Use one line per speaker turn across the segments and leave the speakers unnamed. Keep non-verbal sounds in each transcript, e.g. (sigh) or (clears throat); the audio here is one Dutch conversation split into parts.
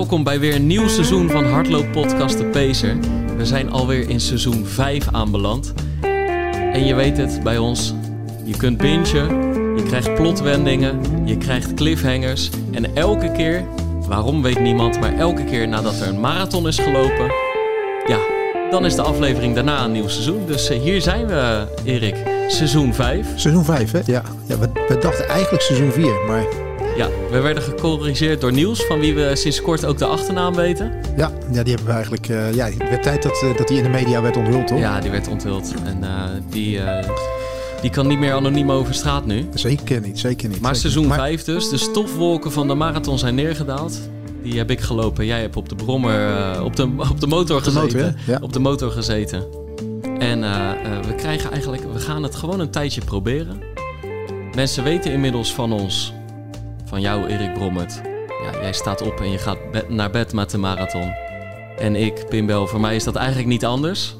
Welkom bij weer een nieuw seizoen van Hardloop Podcast De Pacer. We zijn alweer in seizoen 5 aanbeland. En je weet het bij ons, je kunt bingen, je krijgt plotwendingen, je krijgt cliffhangers. En elke keer, waarom weet niemand, maar elke keer nadat er een marathon is gelopen... Ja, dan is de aflevering daarna een nieuw seizoen. Dus eh, hier zijn we, Erik. Seizoen 5.
Seizoen 5, hè? Ja. ja we, we dachten eigenlijk seizoen 4, maar
Ja, we werden gecorrigeerd door Niels, van wie we sinds kort ook de achternaam weten.
ja, ja die hebben we eigenlijk... eh, ja, het werd tijd dat, eh, dat die in de media werd onthuld, toch?
Ja, die werd onthuld. En eh, die, die kan niet meer anoniem over straat nu.
Zeker niet, zeker niet.
Maar
zeker
seizoen
niet.
5 dus. De stofwolken van de marathon zijn neergedaald. Die heb ik gelopen. Jij hebt op de brommer, op, de, op de motor
Op de
gezeten.
motor, hè? Ja.
Op de motor gezeten. En we krijgen eigenlijk, we gaan het gewoon een tijdje proberen. Mensen weten inmiddels van ons, van jou Erik Brommert. Ja, jij staat op en je gaat be- naar bed met de marathon. En ik, Pimbel, voor mij is dat eigenlijk niet anders.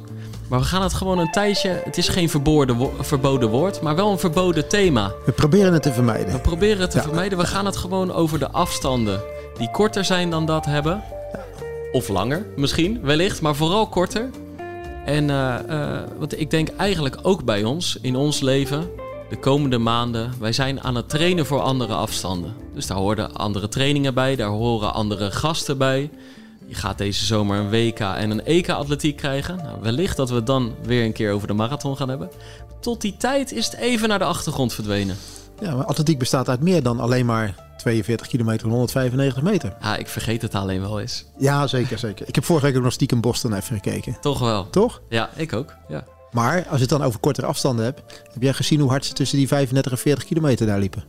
Maar we gaan het gewoon een tijdje, het is geen verboden verboden woord, maar wel een verboden thema.
We proberen het te vermijden.
We proberen het te
Ja.
vermijden. We gaan het gewoon over de afstanden die korter zijn dan dat hebben. Of langer, misschien, wellicht, maar vooral korter. En eh, eh, want ik denk eigenlijk ook bij ons, in ons leven, de komende maanden, wij zijn aan het trainen voor andere afstanden. Dus daar horen andere trainingen bij, daar horen andere gasten bij. Je gaat deze zomer een WK en een EK-atletiek krijgen. Nou, wellicht dat we het dan weer een keer over de marathon gaan hebben. Tot die tijd is het even naar de achtergrond verdwenen.
Ja, maar atletiek bestaat uit meer dan alleen maar 42 kilometer en 195 meter.
Ja, ik vergeet het alleen wel eens.
Ja, zeker, zeker. Ik heb vorige week ook nog stiekem Boston even gekeken.
Toch wel.
Toch?
Ja, ik ook. Ja.
Maar als je het dan over kortere afstanden hebt... heb jij gezien hoe hard ze tussen die 35 en 40 kilometer daar liepen?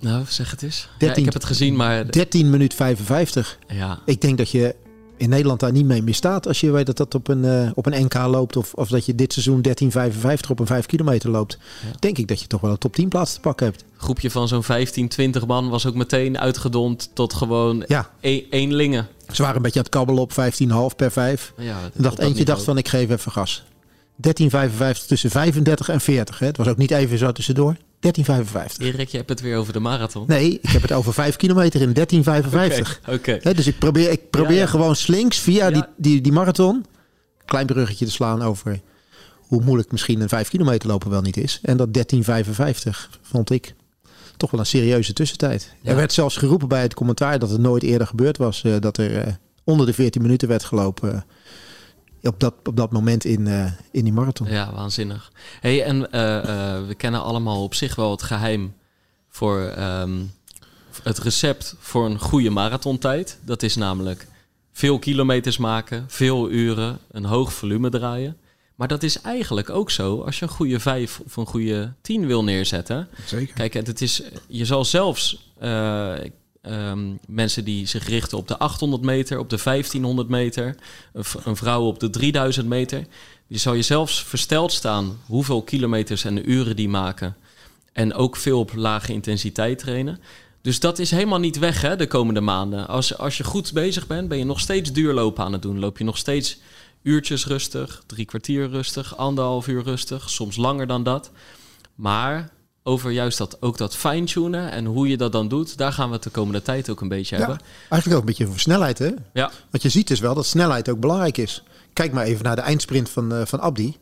Nou, zeg het eens. Ja,
13
ik heb het gezien, maar
13 minuut 55.
ja,
Ik denk dat je in Nederland daar niet mee misstaat als je weet dat dat op een, eh, op een NK loopt. Of, of dat je dit seizoen 13,55 op een 5 kilometer loopt.
Ja.
Denk ik dat je toch wel een top 10 plaats te pakken hebt.
een groepje van zo'n 15, 20 man was ook meteen uitgedond tot gewoon
Ja,
e- eenlingen.
ze waren een beetje aan het kabbelen op 15,5 per 5.
Ja,
dacht, eentje dacht van ik geef even gas. 13,55 tussen 35 en 40. Hè. Het was ook niet even zo tussendoor. 13,55.
Erik, je hebt het weer over de marathon.
Nee, ik heb het over 5 kilometer in 13,55.
Oké,
dus ik probeer, ik probeer
Ja, ja.
gewoon slinks via
Ja.
die, die, die marathon... klein bruggetje te slaan over hoe moeilijk misschien een 5 kilometer lopen wel niet is. En dat 13,55 vond ik toch wel een serieuze tussentijd. Er werd zelfs geroepen bij het commentaar dat het nooit eerder gebeurd was. eh, dat er eh, onder de 14 minuten werd gelopen eh, op, dat, op dat moment in, eh, in die marathon.
Ja, waanzinnig. hey, en eh, eh, we kennen allemaal op zich wel het geheim voor ehm, het recept voor een goede marathontijd. Dat is namelijk veel kilometers maken, veel uren, een hoog volume draaien. Maar dat is eigenlijk ook zo als je een goede 5 of een goede 10 wil neerzetten.
Zeker.
Kijk, het is, je zal zelfs ehm, mensen die zich richten op de 800 meter, op de 1500 meter, een, vrouw op de 3000 meter, die zal je zelfs versteld staan hoeveel kilometers en uren die maken. En ook veel op lage intensiteit trainen. Dus dat is helemaal niet weg hè, de komende maanden. Als, als je goed bezig bent, ben je nog steeds duurlopen aan het doen. Loop je nog steeds uurtjes rustig, drie kwartier rustig, anderhalf uur rustig, soms langer dan dat. Maar over juist dat, ook dat fine-tunen en hoe je dat dan doet, daar gaan we het de komende tijd ook een beetje
Ja,
hebben.
eigenlijk ook een beetje over snelheid. Hè?
Ja,
Wat je ziet is wel dat snelheid ook belangrijk is. Kijk maar even naar de eindsprint van, eh, van Abdi.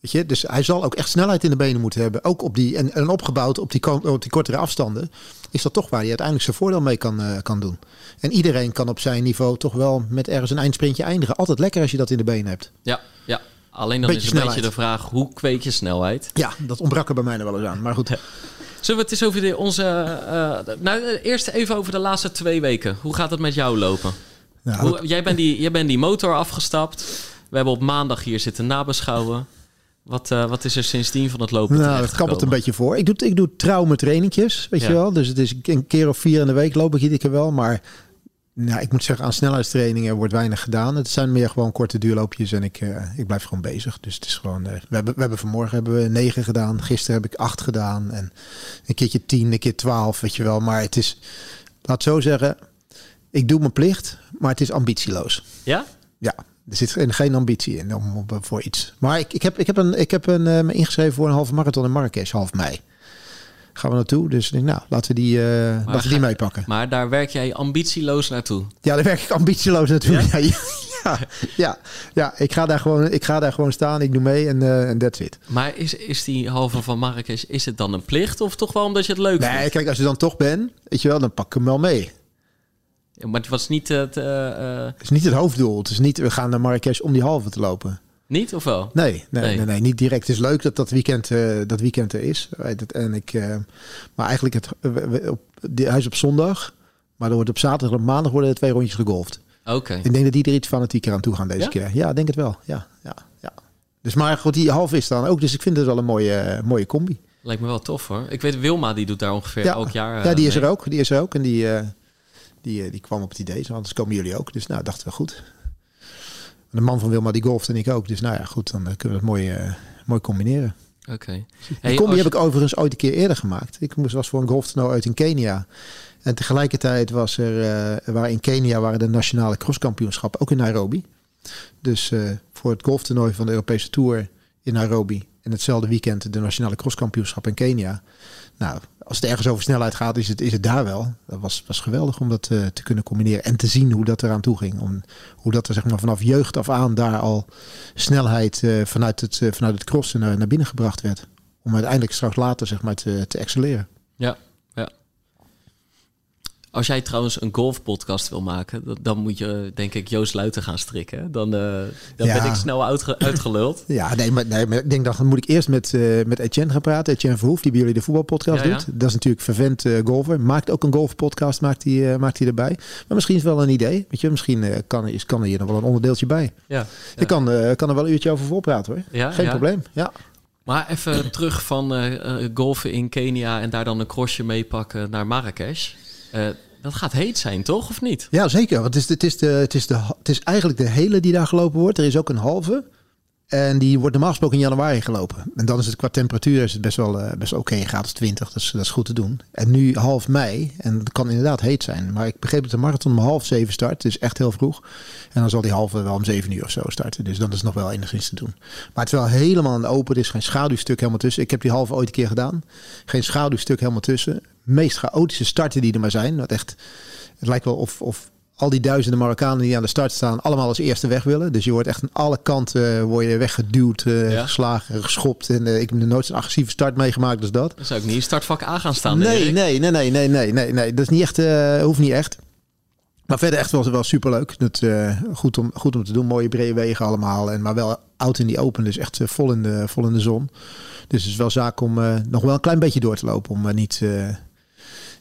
Weet je? Dus hij zal ook echt snelheid in de benen moeten hebben. Ook op die, en, en opgebouwd op die, op die kortere afstanden. Is dat toch waar hij uiteindelijk zijn voordeel mee kan, eh, kan doen. En iedereen kan op zijn niveau toch wel met ergens een eindsprintje eindigen. Altijd lekker als je dat in de benen hebt.
ja, ja. Alleen dan
Beetje
is een beetje de vraag, hoe kweek je snelheid?
Ja, dat ontbrak er bij mij nog wel eens aan. Maar goed.
Zullen we het eens over de, onze... eh, nou, eh, eerst even over de laatste twee weken. Hoe gaat het met jou lopen?
Nou,
Hoe, jij, bent die, jij bent die motor afgestapt. We hebben op maandag hier zitten nabeschouwen. Wat, eh, wat is er sindsdien van het lopen
Nou, dat kabbelt een beetje voor. Ik doe, ik doe trouw mijn trainingjes, weet
Ja.
je wel. Dus het is een keer of vier in de week loop ik iedere keer wel. Maar nou, ik moet zeggen, aan snelheidstrainingen wordt weinig gedaan. Het zijn meer gewoon korte duurloopjes en ik, eh, ik blijf gewoon bezig. Dus het is gewoon... eh, we, hebben, we hebben vanmorgen hebben we negen gedaan. Gisteren heb ik acht gedaan. En een keertje tien, een keer twaalf, weet je wel. Maar het is... Laat zo zeggen, ik doe mijn plicht, maar het is ambitieloos.
Ja?
Ja, er zit geen- ambitie in om, om- voor iets. Maar ik, ik heb, ik heb, een, ik heb een, eh, me ingeschreven voor een halve marathon in Marrakesh, half mei. Gaan we naartoe. Dus ik denk, nou, laten we die, eh, laten we die meepakken.
Maar daar werk jij ambitieloos naartoe.
Ja, daar werk ik ambitieloos naartoe.
Ja? (laughs)
Ja, ja, ja, ja, ja, ik, ga daar gewoon, ik ga daar gewoon staan, ik doe mee en eh, en that's it.
Maar is, is die halve van Marrakesh, is het dan een plicht of toch wel omdat je het leuk
Nee,
vindt?
kijk, als je dan toch bent, weet je wel, dan pak ik hem wel mee.
Ja, Maar het was niet het... eh, eh,
Het is niet het hoofddoel. Het is niet, we gaan naar Marrakesh om die halve te lopen.
Niet of wel?
Nee, nee,
Nee.
nee, nee, niet direct. Het is leuk dat dat weekend, eh, dat weekend er is. En ik, eh, maar eigenlijk, het, we- op, die, hij is op zondag. Maar er wordt op zaterdag en maandag worden er twee rondjes gegolfd.
Oké.
Ik denk dat die er iets fanatieker aan toe gaan deze
Ja?
keer. Ja, denk het wel. Ja, ja, ja. Dus maar goed, die halve is dan ook. Dus ik vind het wel een mooie, eh, mooie combi.
Lijkt me wel tof hoor. Ik weet Wilma, die doet daar ongeveer
Ja.
elk jaar.
ja, die is
mee.
er ook. Die is er ook. En die, die, die kwam op het idee. Anders komen jullie ook. Dus nou, dachten we goed. De man van Wilma die golft en ik ook. Dus nou ja, goed. Dan eh, kunnen we het mooi, eh, mooi combineren.
Oké.
Die
Hey,
combi
als
heb ik overigens ooit een keer eerder gemaakt. Ik moest was voor een golftoernooi uit in Kenia. En tegelijkertijd was er, eh waar in Kenia waren de nationale crosskampioenschappen, ook in Nairobi. Dus voor het golftoernooi van de Europese Tour in Nairobi. En hetzelfde weekend de nationale crosskampioenschap in Kenia. Nou, als het ergens over snelheid gaat, is het, is het daar wel. Dat was, was geweldig om dat eh, te kunnen combineren. En te zien hoe dat eraan toe ging. Om, hoe dat er zeg maar, vanaf jeugd af aan daar al snelheid eh, vanuit, het, eh, vanuit het crossen naar, naar binnen gebracht werd. Om uiteindelijk straks later zeg maar, te, te excelleren.
Ja, ja. Als jij trouwens een golfpodcast wil maken, dan- moet je denk ik Joost Luiten gaan strikken. Dan, eh, dan
Ja.
ben ik snel uitge- (laughs) uitgeluld.
Ja, nee maar, nee, maar ik denk dan moet ik eerst met, eh met Etienne gaan praten. Etienne Verhoef, die bij jullie de voetbalpodcast
Ja, ja.
doet. Dat is natuurlijk vervent eh, golfer. Maakt ook een golfpodcast, maakt hij maakt hij erbij. Maar misschien is het wel een idee. Weet je, misschien kan, is, kan er hier nog wel een onderdeeltje bij.
Ja.
Je kan, kan er wel een uurtje over voorpraten hoor. Geen probleem. Ja.
Maar even terug van golfen in Kenia en daar dan een crossje meepakken naar Marrakesh. Dat gaat heet zijn, toch? Of niet?
ja, zeker. Want het is, het, is de, het, is de, het is eigenlijk de hele die daar gelopen wordt. Er is ook een halve. En die wordt normaal gesproken in januari gelopen. En dan is het qua temperatuur is het best wel, eh, best oké. Gaat als 20, dus dat is goed te doen. En nu half mei. En het kan inderdaad heet zijn. Maar ik begreep dat de marathon om half zeven start. Dus echt heel vroeg. En dan zal die halve wel om zeven uur of zo starten. Dus dan is het nog wel enigszins te doen. Maar het is wel helemaal een open. Er is geen schaduwstuk helemaal tussen. Ik heb die halve ooit een keer gedaan. Geen schaduwstuk helemaal tussen. Meest chaotische starten die er maar zijn. Wat echt, het lijkt wel of, of al die duizenden Marokkanen die aan de start staan, allemaal als eerste weg willen. Dus je wordt echt aan alle kanten eh, word je weggeduwd, eh,
Ja.
geslagen, geschopt. En eh, ik heb nooit zo'n agressieve start meegemaakt als dat.
Dan zou ik niet in startvak A gaan staan.
Nee, nee, nee, nee, nee, nee, nee, nee. Dat is niet echt, hoeft niet echt. Maar verder echt wel, wel superleuk. Dat, eh, goed, om, goed om te doen. Mooie brede wegen allemaal. En, maar wel oud in die open. Dus echt vol, in de, vol in de zon. Dus het is wel zaak om nog wel een klein beetje door te lopen. Om niet,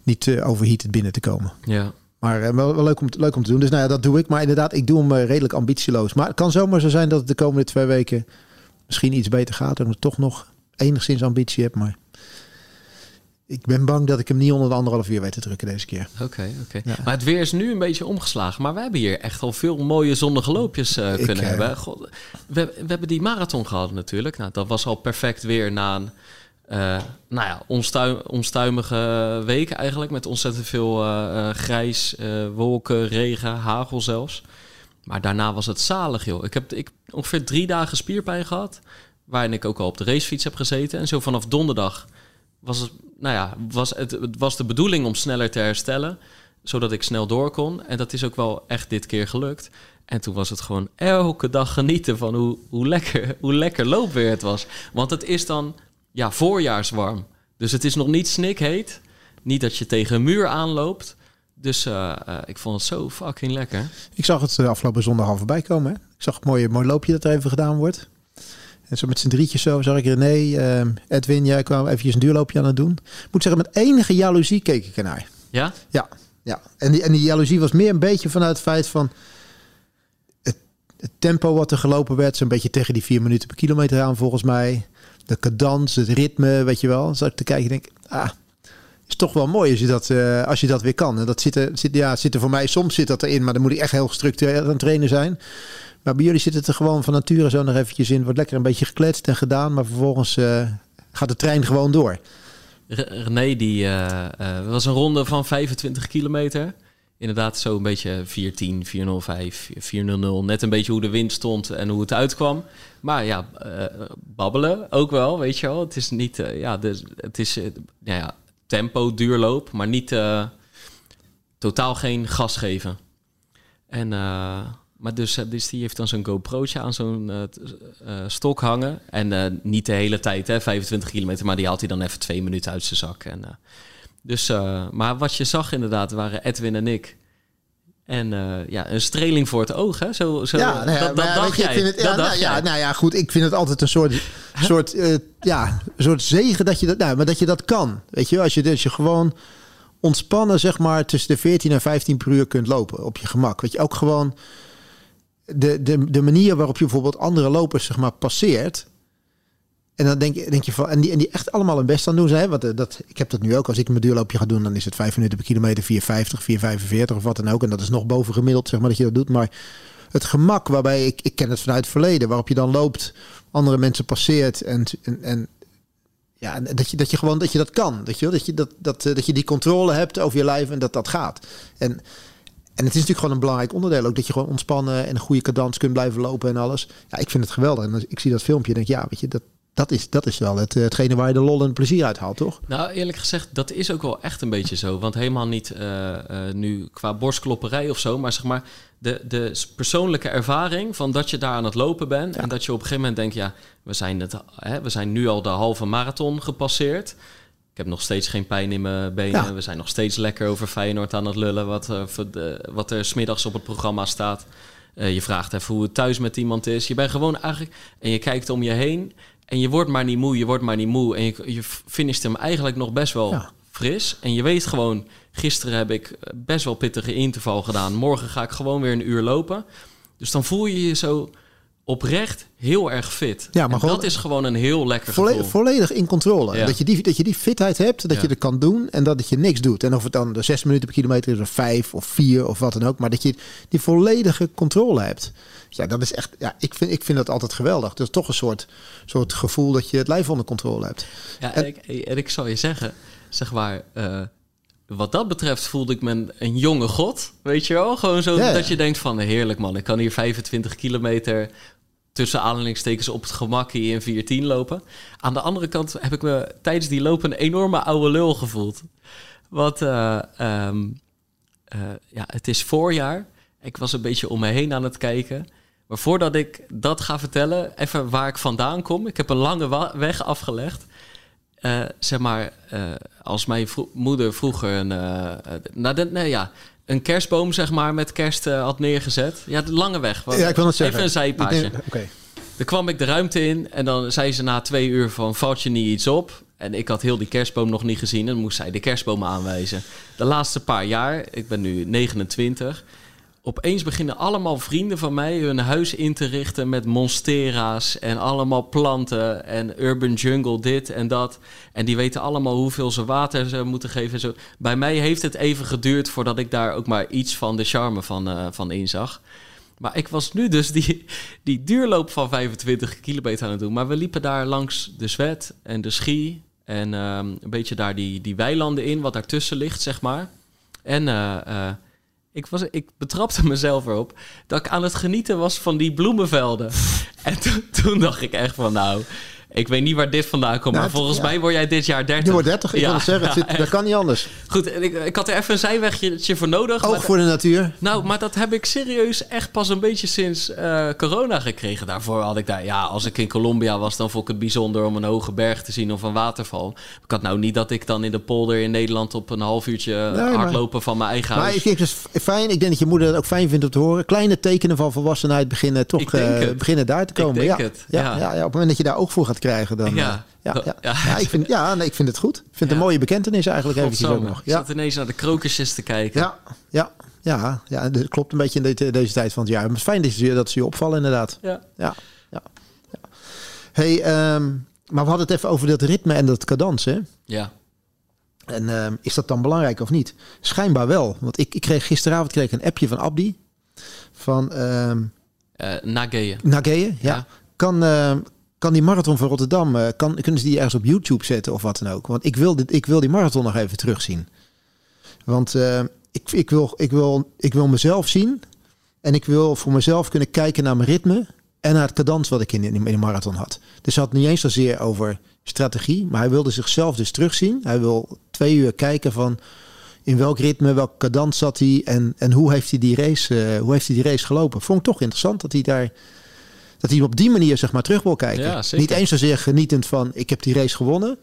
niet eh, overheated binnen te komen.
Ja.
Maar eh, wel, wel leuk, om, te- leuk om te doen. Dus nou ja, dat doe ik. Maar inderdaad, ik doe hem eh, redelijk ambitieloos. Maar het kan zomaar zo zijn dat het de komende twee weken misschien iets beter gaat. En ik toch nog enigszins ambitie heb. Maar ik ben bang dat ik hem niet onder de anderhalf uur weet te drukken deze keer.
Oké, oké.
Ja.
Maar het weer is nu een beetje omgeslagen. Maar we hebben hier echt al veel mooie zonnige loopjes
Ik,
kunnen hebben. God, we, we hebben die marathon gehad natuurlijk. Nou, dat was al perfect weer na een eh, nou ja, onstuim, onstuimige week eigenlijk. Met ontzettend veel eh, eh, grijs, wolken, regen, hagel zelfs. Maar daarna was het zalig, joh. Ik heb ik, ongeveer drie dagen spierpijn gehad. Waarin ik ook al op de racefiets heb gezeten. En zo vanaf donderdag was het, nou ja, was het, het was de bedoeling om sneller te herstellen. Zodat ik snel door kon. En dat is ook wel echt dit keer gelukt. En toen was het gewoon elke dag genieten van hoe, hoe, lekker, hoe lekker loopweer het was. Want het is dan ja, voorjaarswarm. Dus het is nog niet snikheet. Niet dat je tegen een muur aanloopt. Dus eh, eh, ik vond het zo fucking lekker.
Ik zag het eh, afgelopen zondag al voorbij komen. Hè? Ik zag het mooie, mooi loopje dat er even gedaan wordt. En zo met z'n drietjes zo zag ik René, eh, Edwin, jij kwam eventjes een duurloopje aan het doen. Ik moet zeggen, met enige jaloezie keek ik ernaar.
Ja?
Ja, ja. En, die, en die jaloezie was meer een beetje vanuit het feit van... Het, het tempo wat er gelopen werd, zo'n beetje tegen die vier minuten per kilometer aan volgens mij. De cadans, het ritme, weet je wel. Zat ik te kijken en denk, ah, is toch wel mooi als je dat, eh, als je dat weer kan. En dat zit er, zit, ja, zit er voor mij, soms zit dat erin, maar dan moet ik echt heel gestructureerd aan trainen zijn. Maar bij jullie zit het er gewoon van nature zo nog eventjes in. Wordt lekker een beetje gekletst en gedaan, maar vervolgens eh, gaat de trein gewoon door.
Re- René, die eh, was een ronde van 25 kilometer. Inderdaad, zo een beetje 410, 405, 400. Net een beetje hoe de wind stond en hoe het uitkwam. Maar ja, eh, babbelen ook wel, weet je wel. Het is niet, eh, ja, dus, het is, nou ja, tempo duurloop, maar niet totaal geen gas geven. En, maar dus, dus die heeft dan zo'n GoPro'tje aan zo'n stok hangen. En niet de hele tijd, hè, 25 kilometer, maar die haalt hij dan even twee minuten uit zijn zak. En, dus, eh, maar wat je zag inderdaad, waren Edwin en ik. En eh, ja, een streling voor het oog, hè? Zo, zo,
Ja, nou ja,
dat,
maar
dat
ja,
dacht
ik
jij.
vind het, ja,
dat
nou,
dacht
ja, nou goed. Ik vind het altijd een soort, (laughs) soort, eh, ja, soort zegen dat je dat, nou, maar dat je dat kan. Weet je, als je, als je gewoon ontspannen, zeg maar, tussen de 14 en 15 per uur kunt lopen op je gemak. Weet je, ook gewoon de, de, de manier waarop je bijvoorbeeld andere lopers, zeg maar, passeert. En dan denk je, denk je van, en die, en die echt allemaal hun best aan doen zijn. Want eh, dat, ik heb dat nu ook. Als ik mijn duurloopje ga doen, dan is het 5 minuten per kilometer, 4,50, 4,45 of wat dan ook. En dat is nog boven gemiddeld, zeg maar, dat je dat doet. Maar het gemak waarbij ik, ik ken het vanuit het verleden, waarop je dan loopt, andere mensen passeert en, en, ja, dat je, dat je gewoon dat je dat kan. Dat je, dat, je, dat, dat, eh, dat je die controle hebt over je lijf en dat dat gaat. En, en het is natuurlijk gewoon een belangrijk onderdeel ook dat je gewoon ontspannen en een goede cadans kunt blijven lopen en alles. Ja, ik vind het geweldig. En als ik zie dat filmpje en denk ja, weet je, dat, dat, is, dat is wel het, eh, hetgene waar je de lol en plezier uit haalt, toch?
Nou, eerlijk gezegd, dat is ook wel echt een beetje zo. Want helemaal niet eh, eh, nu qua borstklopperij of zo, maar zeg maar de, de persoonlijke ervaring van dat je daar aan het lopen bent. En dat je op een gegeven moment denkt, ja, we zijn, het, hè, we zijn nu al de halve marathon gepasseerd. Ik heb nog steeds geen pijn in mijn benen.
Ja.
We zijn nog steeds lekker over Feyenoord aan het lullen, wat, de, wat er smiddags op het programma staat. Je vraagt even hoe het thuis met iemand is. Je bent gewoon eigenlijk... En je kijkt om je heen en je wordt maar niet moe, je wordt maar niet moe. En je, je finisht hem eigenlijk nog best wel
Ja.
fris. En je weet gewoon, gisteren heb ik best wel pittige interval gedaan. Morgen ga ik gewoon weer een uur lopen. Dus dan voel je je zo oprecht heel erg fit.
Ja, maar gewoon-
dat is gewoon een heel lekker
Volle-
gevoel.
volledig in controle.
Ja.
Dat, je die, dat je die fitheid hebt, dat
Ja.
je dat kan doen en dat het je niks doet. En of het dan de zes minuten per kilometer is of vijf of vier of wat dan ook. Maar dat je die volledige controle hebt. Ja, dat is echt. Ja, ik vind, ik vind dat altijd geweldig. Dat is toch een soort, soort gevoel dat je het lijf onder controle hebt.
Ja, en, ik, en ik zal je zeggen, zeg maar, eh, wat dat betreft voelde ik me een, een jonge god, weet je wel? Gewoon zo
Ja, ja.
dat je denkt van, heerlijk man, ik kan hier 25 kilometer tussen aanhalingstekens op het gemak hier in 410 lopen. Aan de andere kant heb ik me tijdens die lopen een enorme oude lul gevoeld. Want eh, ehm, eh, ja, het is voorjaar. Ik was een beetje om me heen aan het kijken. Maar voordat ik dat ga vertellen, even waar ik vandaan kom. Ik heb een lange weg afgelegd. Eh, zeg maar, eh, als mijn vro- moeder vroeger een, eh, nou, de, nee, ja, een kerstboom zeg maar, met kerst had neergezet. Ja, de lange weg.
Ja, ik wil het zeggen.
Even een
denk- Oké.
Dan kwam ik de ruimte in en dan zei ze na twee uur van... valt je niet iets op? En ik had heel die kerstboom nog niet gezien... en moest zij de kerstboom aanwijzen. De laatste paar jaar, ik ben nu 29... opeens beginnen allemaal vrienden van mij hun huis in te richten... met monstera's en allemaal planten en urban jungle dit en dat. En die weten allemaal hoeveel ze water ze moeten geven. en Zo. Bij mij heeft het even geduurd voordat ik daar ook maar iets van de charme van, eh, van inzag... Maar ik was nu dus die, die duurloop van 25 kilometer aan het doen. Maar we liepen daar langs de Zwet en de Schie. En ehm, een beetje daar die, die weilanden in, wat daartussen ligt, zeg maar. En eh, ik, was, ik betrapte mezelf erop dat ik aan het genieten was van die bloemenvelden. (laughs) en toen, toen dacht ik echt van, nou, ik weet niet waar dit vandaan komt.
Nou,
maar volgens
ja.
mij word jij dit jaar 30.
Je wordt 30, ik
Ja,
wil het zeggen. Het zit- (laughs) dat kan niet anders.
Goed, ik, ik had er even een zijwegje voor nodig. maar
Oog voor de natuur.
nou, maar dat heb ik serieus echt pas een beetje sinds eh, corona gekregen. Daarvoor had ik daar, ja, als ik in Colombia was, dan vond ik het bijzonder om een hoge berg te zien of een waterval. Ik had nou niet dat ik dan in de polder in Nederland op een half uurtje eh,
maar-
hardlopen van mijn eigen
Maar
huis.
ik vind het dus fijn. Ik denk dat je moeder dat ook fijn vindt om te horen. Kleine tekenen van volwassenheid beginnen toch
Ik
eh, beginnen daar te
Ik
komen.
denk
ja.
het,
Ja,
ja.
ja. Ja, op het moment dat je daar oog voor gaat krijgen, dan.
Ja.
eh, ja, ja,
Ja.
ik vind, ja nee, ik vind het goed. Ik vind het een mooie bekentenis eigenlijk eventjes ook nog.
Ik
Ja,
zat ineens naar de krokusjes te kijken.
ja, ja, ja, ja. Dat klopt een beetje in deze, deze tijd van het jaar. Maar het is fijn dat ze, dat ze je opvallen inderdaad.
Ja.
Ja, ja. Hey, ehm, maar we hadden het even over dat ritme en dat cadans, hè?
Ja.
En ehm, is dat dan belangrijk of niet? Schijnbaar wel. Want ik, ik kreeg gisteravond kreeg ik een appje van Abdi. Van
Eh Nageeën.
Nageye. Ja.
Ja.
Kan, kan die marathon van Rotterdam, eh, kan, kunnen ze die ergens op YouTube zetten of wat dan ook? Want ik wil, dit, ik wil die marathon nog even terugzien. Want eh, ik, ik, wil, ik, wil, ik wil mezelf zien. En ik wil voor mezelf kunnen kijken naar mijn ritme. en naar het cadans wat ik in, de marathon had. Dus hij had niet eens zozeer over strategie, maar hij wilde zichzelf dus terugzien. Hij wil twee uur kijken van in welk ritme, welk cadans zat hij en, en hoe, heeft hij die race, uh, hoe heeft hij die race gelopen. Vond ik toch interessant dat hij daar dat hij op die manier zeg maar terug wil kijken. Ja, niet eens zozeer genietend van ik heb die race gewonnen,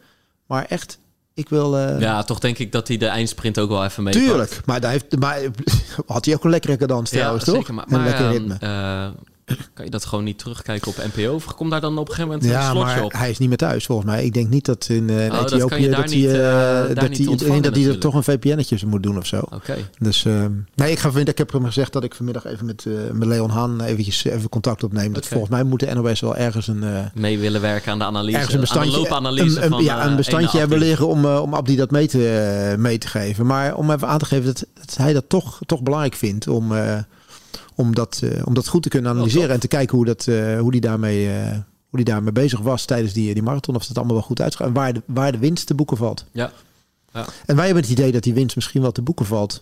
maar echt ik wil. Uh...
Ja, toch denk ik dat hij de eindsprint ook wel even mee.
Tuurlijk, maar, daar heeft, maar (laughs) had hij ook een lekkere cadans trouwens, ja, toch?
Zeker, maar, maar, een lekker ritme. Uh, kan je dat gewoon niet terugkijken op NPO? Of komt daar dan op een gegeven moment ja, een slotje
maar
op?
hij is niet meer thuis volgens mij. Ik denk niet dat in, uh, oh, Ethiopië dat, hij, uh, dat, hij, dat hij er toch een VPN'tje moet doen of zo.
Oké.
Dus uh, nee, ik, ga, ik heb hem gezegd dat ik vanmiddag even met, met Leon Haan eventjes even contact opneem. Dat volgens mij moet de NOS wel ergens een...
mee willen werken aan de analyse.
Ergens een bestandje,
aan de loopanalyse
een,
van,
ja, een bestandje hebben liggen om, om Abdi dat mee te, mee te geven. Maar om even aan te geven dat, dat hij dat toch, toch belangrijk vindt om om dat, uh, om dat goed te kunnen analyseren en te kijken hoe, dat, uh, hoe, die daarmee, uh, hoe die daarmee bezig was tijdens die, die marathon. Of het allemaal wel goed uitgaat en waar de, waar de winst te boeken valt.
Ja.
ja. En wij hebben het idee dat die winst misschien wel te boeken valt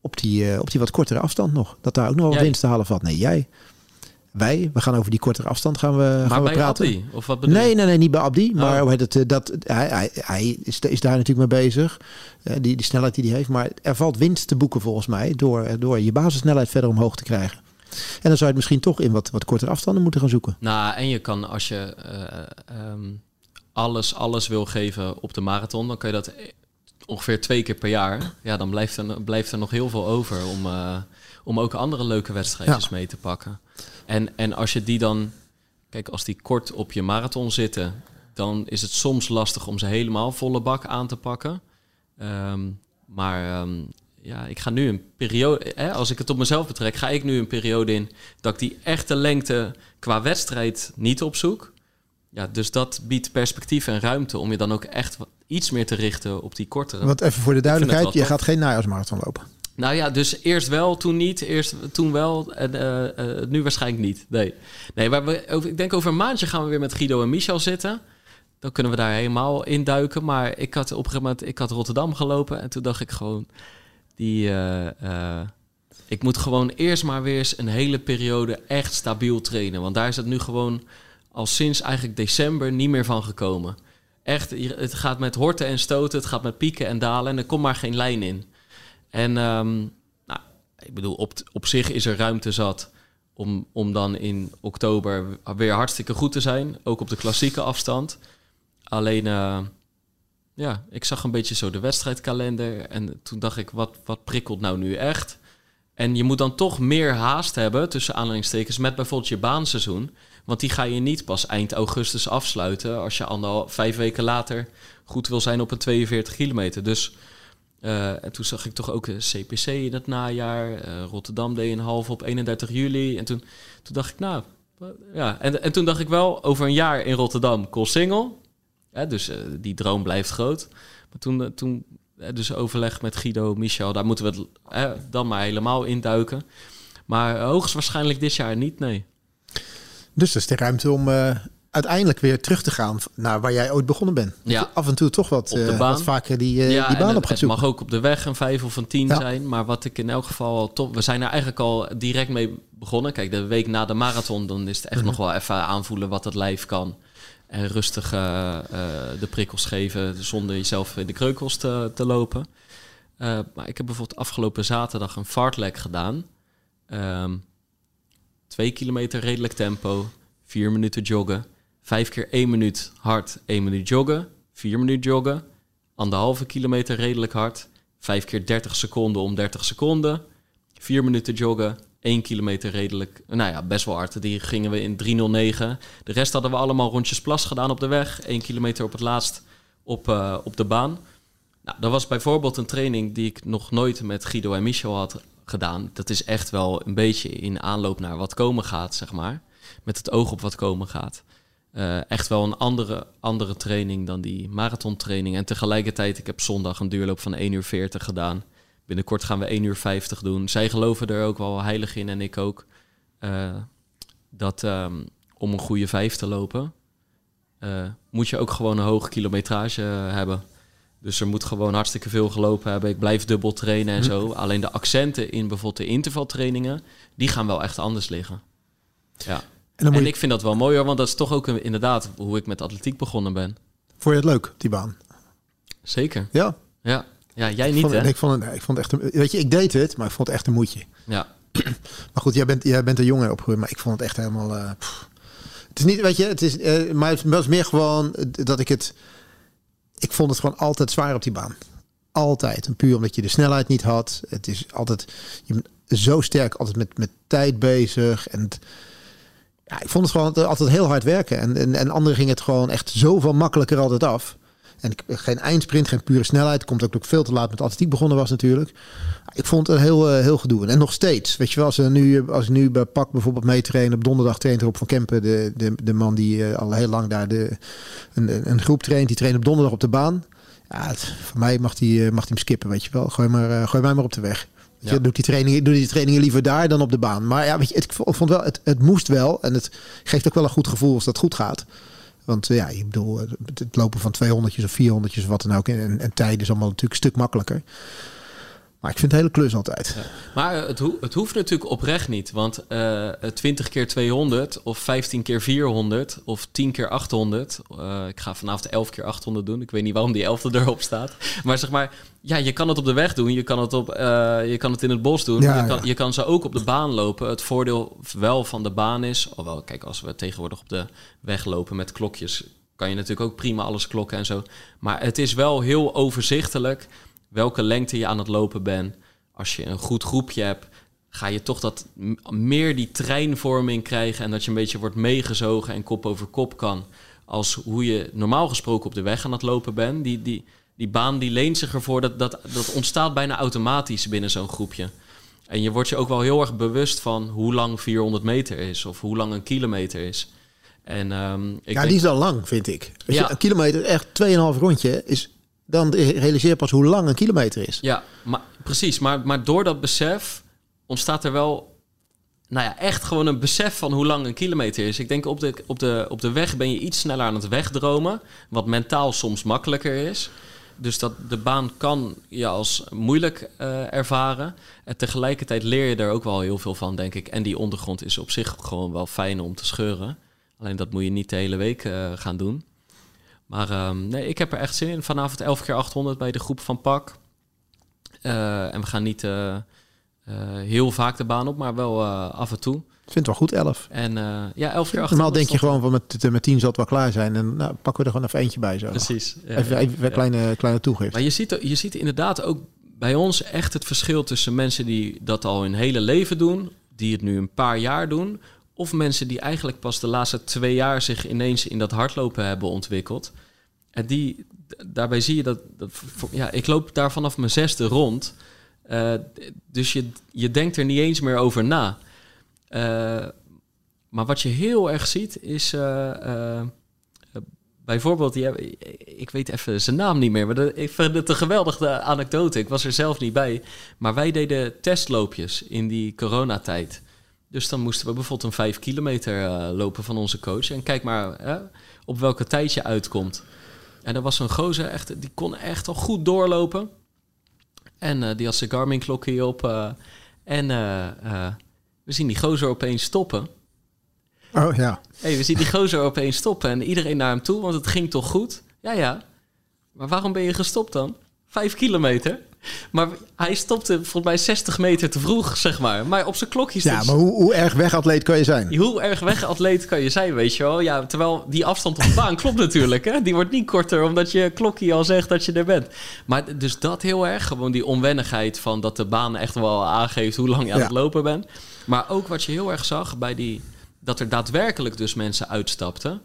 op die, op die wat kortere afstand nog. Dat daar ook nog wel winst te halen valt. Nee, jij. Wij, we gaan over die kortere afstand gaan we, gaan we praten.
Abdi? Of wat
nee, nee, nee, niet bij Abdi. Oh. Maar hoe heet het, dat, hij, hij, hij is, is daar natuurlijk mee bezig. Uh, die, die snelheid die hij heeft. Maar er valt winst te boeken volgens mij. Door, door je basissnelheid verder omhoog te krijgen. En dan zou je het misschien toch in wat, wat kortere afstanden moeten gaan zoeken.
Nou, en je kan als je uh, um, alles, alles wil geven op de marathon, dan kan je dat ongeveer twee keer per jaar. Ja, dan blijft er, blijft er nog heel veel over om, uh, om ook andere leuke wedstrijdjes ja. mee te pakken. En, en als je die dan, kijk, als die kort op je marathon zitten, dan is het soms lastig om ze helemaal volle bak aan te pakken. Um, maar um, ja, ik ga nu een periode, hè, als ik het op mezelf betrek, ga ik nu een periode in dat ik die echte lengte qua wedstrijd niet opzoek. Ja, dus dat biedt perspectief en ruimte om je dan ook echt iets meer te richten op die kortere.
Want even voor de duidelijkheid, je gaat geen najaarsmarathon lopen.
Nou ja, dus eerst wel, toen niet. Eerst, toen wel en uh, uh, nu waarschijnlijk niet. Nee, nee maar we, over, ik denk over een maandje gaan we weer met Guido en Michel zitten. Dan kunnen we daar helemaal in duiken. Maar ik had op een gegeven moment, ik had Rotterdam gelopen en toen dacht ik gewoon, die, uh, ik moet gewoon eerst maar weer eens een hele periode echt stabiel trainen. Want daar is het nu gewoon al sinds eigenlijk december niet meer van gekomen. Echt, het gaat met horten en stoten, het gaat met pieken en dalen en er komt maar geen lijn in. En um, nou, ik bedoel, op, op zich is er ruimte zat om, om dan in oktober weer hartstikke goed te zijn. Ook op de klassieke afstand. Alleen, uh, ja, ik zag een beetje zo de wedstrijdkalender. En toen dacht ik, wat, wat prikkelt nou nu echt? En je moet dan toch meer haast hebben, tussen aanhalingstekens, met bijvoorbeeld je baanseizoen. Want die ga je niet pas eind augustus afsluiten als je anderhalf, vijf weken later goed wil zijn op een 42 kilometer. Dus uh, en toen zag ik toch ook CPC in het najaar. Uh, Rotterdam deed een half op 31 juli. En toen, toen dacht ik, nou, ja. En, en toen dacht ik wel, over een jaar in Rotterdam, single. Ja, dus die droom blijft groot. Maar toen, toen dus overleg met Guido, Michel, daar moeten we het dan maar helemaal induiken. Maar hoogstwaarschijnlijk dit jaar niet, nee.
Dus er is de ruimte om uiteindelijk weer terug te gaan naar waar jij ooit begonnen bent.
Ja.
Af en toe toch wat, uh, wat vaker die,
ja,
die baan op
gaat zoeken. Het mag ook op de weg een vijf of een tien zijn. Maar wat ik in elk geval al top... We zijn er eigenlijk al direct mee begonnen. Kijk, de week na de marathon... dan is het echt mhm. nog wel even aanvoelen wat het lijf kan. En rustig uh, de prikkels geven... zonder jezelf in de kreukels te, te lopen. maar ik heb bijvoorbeeld afgelopen zaterdag een fartlek gedaan. Um, twee kilometer redelijk tempo. Vier minuten joggen Vijf keer één minuut hard, één minuut joggen. Vier minuten joggen. Anderhalve kilometer redelijk hard. Vijf keer 30 seconden om 30 seconden. Vier minuten joggen. 1 kilometer redelijk, nou ja, best wel hard. Die gingen we in 309. De rest hadden we allemaal rondjes plas gedaan op de weg. 1 kilometer op het laatst op, uh, op de baan. Nou, dat was bijvoorbeeld een training die ik nog nooit met Guido en Michel had gedaan. Dat is echt wel een beetje in aanloop naar wat komen gaat, zeg maar. Met het oog op wat komen gaat. Uh, echt wel een andere, andere training dan die marathontraining. En tegelijkertijd, ik heb zondag een duurloop van 1 uur 40 gedaan. Binnenkort gaan we 1 uur 50 doen. Zij geloven er ook wel heilig in en ik ook. Uh, dat um, om een goede vijf te lopen, uh, moet je ook gewoon een hoge kilometrage hebben. Dus er moet gewoon hartstikke veel gelopen hebben. Ik blijf dubbel trainen en zo. Alleen de accenten in bijvoorbeeld de intervaltrainingen, die gaan wel echt anders liggen. Ja.
En je,
ik vind dat wel mooi hoor, want dat is toch ook een- inderdaad hoe ik met atletiek begonnen ben.
vond je het leuk, die baan?
Zeker.
Ja.
Ja, ja jij
Ik
niet
vond,
hè?
ik vond het, nee, ik vond het echt, een, weet je, ik deed het, maar ik vond het echt een moedje.
Ja, (clears throat)
Maar goed, jij bent, jij bent er jonger opgegroeid, maar ik vond het echt helemaal. eh, het is niet, weet je, het is, eh, maar het was meer gewoon dat ik het. Ik vond het gewoon altijd zwaar op die baan. Altijd. En puur omdat je de snelheid niet had. Het is altijd. Je bent zo sterk, altijd met, met tijd bezig. En het- ja, ik vond het gewoon altijd heel hard werken. En, en, en anderen gingen het gewoon echt zoveel makkelijker altijd af. En geen eindsprint, geen pure snelheid. Komt ook veel te laat met atletiek begonnen was natuurlijk. Ik vond het heel, eh, heel gedoe. En nog steeds. Weet je wel, als, nu, als ik nu bij Pak bijvoorbeeld meetrain. Op donderdag traint op van Kempen. De, de, de man die eh, al heel lang daar de, een, een groep traint. Die traint op donderdag op de baan. Ja, voor mij mag hij mag die hem skippen, weet je wel. Gooi, maar, eh, gooi mij maar op de weg. Je,
Ja.
doe, die trainingen, doe die trainingen liever daar dan op de baan. Maar ja, weet je, het, ik vond wel, het, het moest wel. En het geeft ook wel een goed gevoel als dat goed gaat. Want eh, ja, ik bedoel, het lopen van 200 of 400 of wat dan ook. En, en tijden is allemaal natuurlijk een stuk makkelijker. Maar ik vind het hele klus altijd.
Ja. Maar het, ho- het hoeft natuurlijk oprecht niet. Want eh 20 keer 200 of 15 keer 400 of 10 keer 800. eh, ik ga vanavond 11 keer 800 doen. Ik weet niet waarom die 11e erop staat. Maar zeg maar, ja, je kan het op de weg doen. Je kan het, op, eh, je kan het in het bos doen.
Ja,
je, kan,
ja.
je kan ze ook op de baan lopen. Het voordeel wel van de baan is... Alhoewel, kijk, als we tegenwoordig op de weg lopen met klokjes... kan je natuurlijk ook prima alles klokken en zo. Maar het is wel heel overzichtelijk welke lengte je aan het lopen bent. Als je een goed groepje hebt, ga je toch dat meer die treinvorming krijgen en dat je een beetje wordt meegezogen en kop over kop kan. Als hoe je normaal gesproken op de weg aan het lopen bent. Die, die, die baan die leent zich ervoor, dat, dat, dat ontstaat bijna automatisch binnen zo'n groepje. En je wordt je ook wel heel erg bewust van hoe lang 400 meter is of hoe lang een kilometer is. En ehm, ik
ja,
denk-
die is al lang, vind ik. Weet
Ja.
je, een kilometer, echt 2,5 rondje, is, dan realiseer je pas hoe lang een kilometer is.
Ja, maar, precies. Maar, maar door dat besef ontstaat er wel... Nou ja, echt gewoon een besef van hoe lang een kilometer is. Ik denk op de, op de, op de weg ben je iets sneller aan het wegdromen. Wat mentaal soms makkelijker is. Dus dat de baan kan je als moeilijk eh, ervaren. En tegelijkertijd leer je er ook wel heel veel van, denk ik. En die ondergrond is op zich gewoon wel fijn om te scheuren. Alleen dat moet je niet de hele week eh, gaan doen. Maar ehm, nee, ik heb er echt zin in. Vanavond 11 keer 800 bij de groep van Pak. Eh, en we gaan niet eh, eh, heel vaak de baan op, maar wel af en toe.
Ik vind het wel goed, 11.
En ja, 11 keer 800.
Normaal denk je gewoon van met, met 10 zal het wel klaar zijn. En nou, pakken we er gewoon even eentje bij zo.
Precies. ja,
even, een
ja.
kleine, kleine toegift.
Maar je ziet, je ziet inderdaad ook bij ons echt het verschil tussen mensen die dat al hun hele leven doen, die het nu een paar jaar doen, of mensen die eigenlijk pas de laatste twee jaar zich ineens in dat hardlopen hebben ontwikkeld. En die, daarbij zie je dat, ja, ik loop daar vanaf mijn zesde rond. Eh, dus je, je denkt er niet eens meer over na. Eh, maar wat je heel erg ziet is. eh, bijvoorbeeld, ik weet even zijn naam niet meer, maar dat- ik vind het een geweldige anekdote. Ik was er zelf niet bij. Maar wij deden testloopjes in die coronatijd. Dus dan moesten we bijvoorbeeld een 5 kilometer eh, lopen van onze coach. En kijk maar hè, op welke tijd je uitkomt. En er was zo'n gozer, echt, die kon echt al goed doorlopen. En eh, die had zijn Garmin-klokje op. eh, en we zien die gozer opeens stoppen.
Oh ja.
hey, we zien die gozer opeens stoppen. En iedereen naar hem toe, want het ging toch goed? Ja, ja. Maar waarom ben je gestopt dan? Vijf kilometer. Maar hij stopte volgens mij 60 meter te vroeg, zeg maar. Maar op zijn klokje
Ja,
stond...
maar hoe, hoe erg wegatleet kan je zijn?
Hoe erg wegatleet kan je zijn, weet je wel? Ja, terwijl die afstand op de baan klopt natuurlijk, hè? Die wordt niet korter omdat je klokje al zegt dat je er bent. Maar dus dat heel erg, gewoon die onwennigheid van dat de baan echt wel aangeeft hoe lang je aan
Ja.
het lopen bent. Maar ook wat je heel erg zag bij die, dat er daadwerkelijk dus mensen uitstapten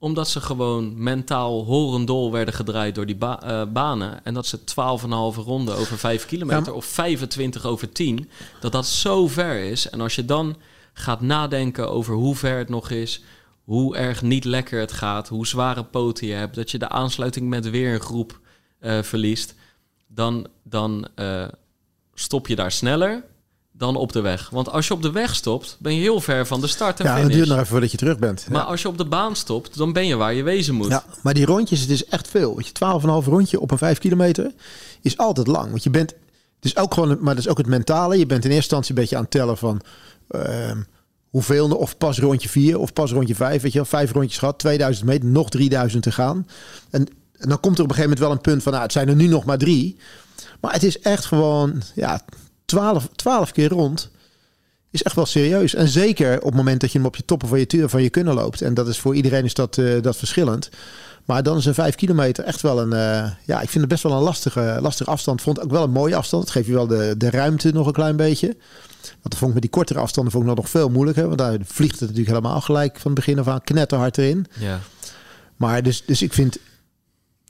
omdat ze gewoon mentaal horendol werden gedraaid door die ba- eh, banen. En dat ze 12,5 ronden over 5 kilometer of 25 over 10, dat dat zo ver is. En als je dan gaat nadenken over hoe ver het nog is, hoe erg niet lekker het gaat, hoe zware poten je hebt, dat je de aansluiting met weer een groep eh, verliest, dan, dan eh, stop je daar sneller dan op de weg. Want als je op de weg stopt, ben je heel ver van de start en
Ja, het
finish.
duurt nog even voordat je terug bent.
Maar
ja.
als je op de baan stopt, dan ben je waar je wezen moet.
Ja, maar die rondjes, het is echt veel. Weet je, 12,5 rondje op een 5 kilometer is altijd lang. Want je bent, het is ook gewoon, maar dat is ook het mentale. Je bent in eerste instantie een beetje aan het tellen van, ehm, hoeveel, of pas rondje 4 of pas rondje 5. Weet je wel, vijf rondjes gehad, 2000 meter, nog 3000 te gaan. En, en dan komt er op een gegeven moment wel een punt van, nou, het zijn er nu nog maar drie. Maar het is echt gewoon, ja, 12, 12 keer rond is echt wel serieus. En zeker op het moment dat je hem op je toppen van je, van je kunnen loopt. En dat is voor iedereen is dat, uh, dat verschillend. Maar dan is een vijf kilometer echt wel een... Uh, ja, ik vind het best wel een lastige, lastige afstand. Vond ook wel een mooie afstand. Het geeft je wel de, de ruimte nog een klein beetje. Want dat vond ik met die kortere afstanden vond ik nog veel moeilijker. Want daar vliegt het natuurlijk helemaal gelijk van het begin af aan knetterhard erin.
Ja.
Maar dus, dus ik, vind,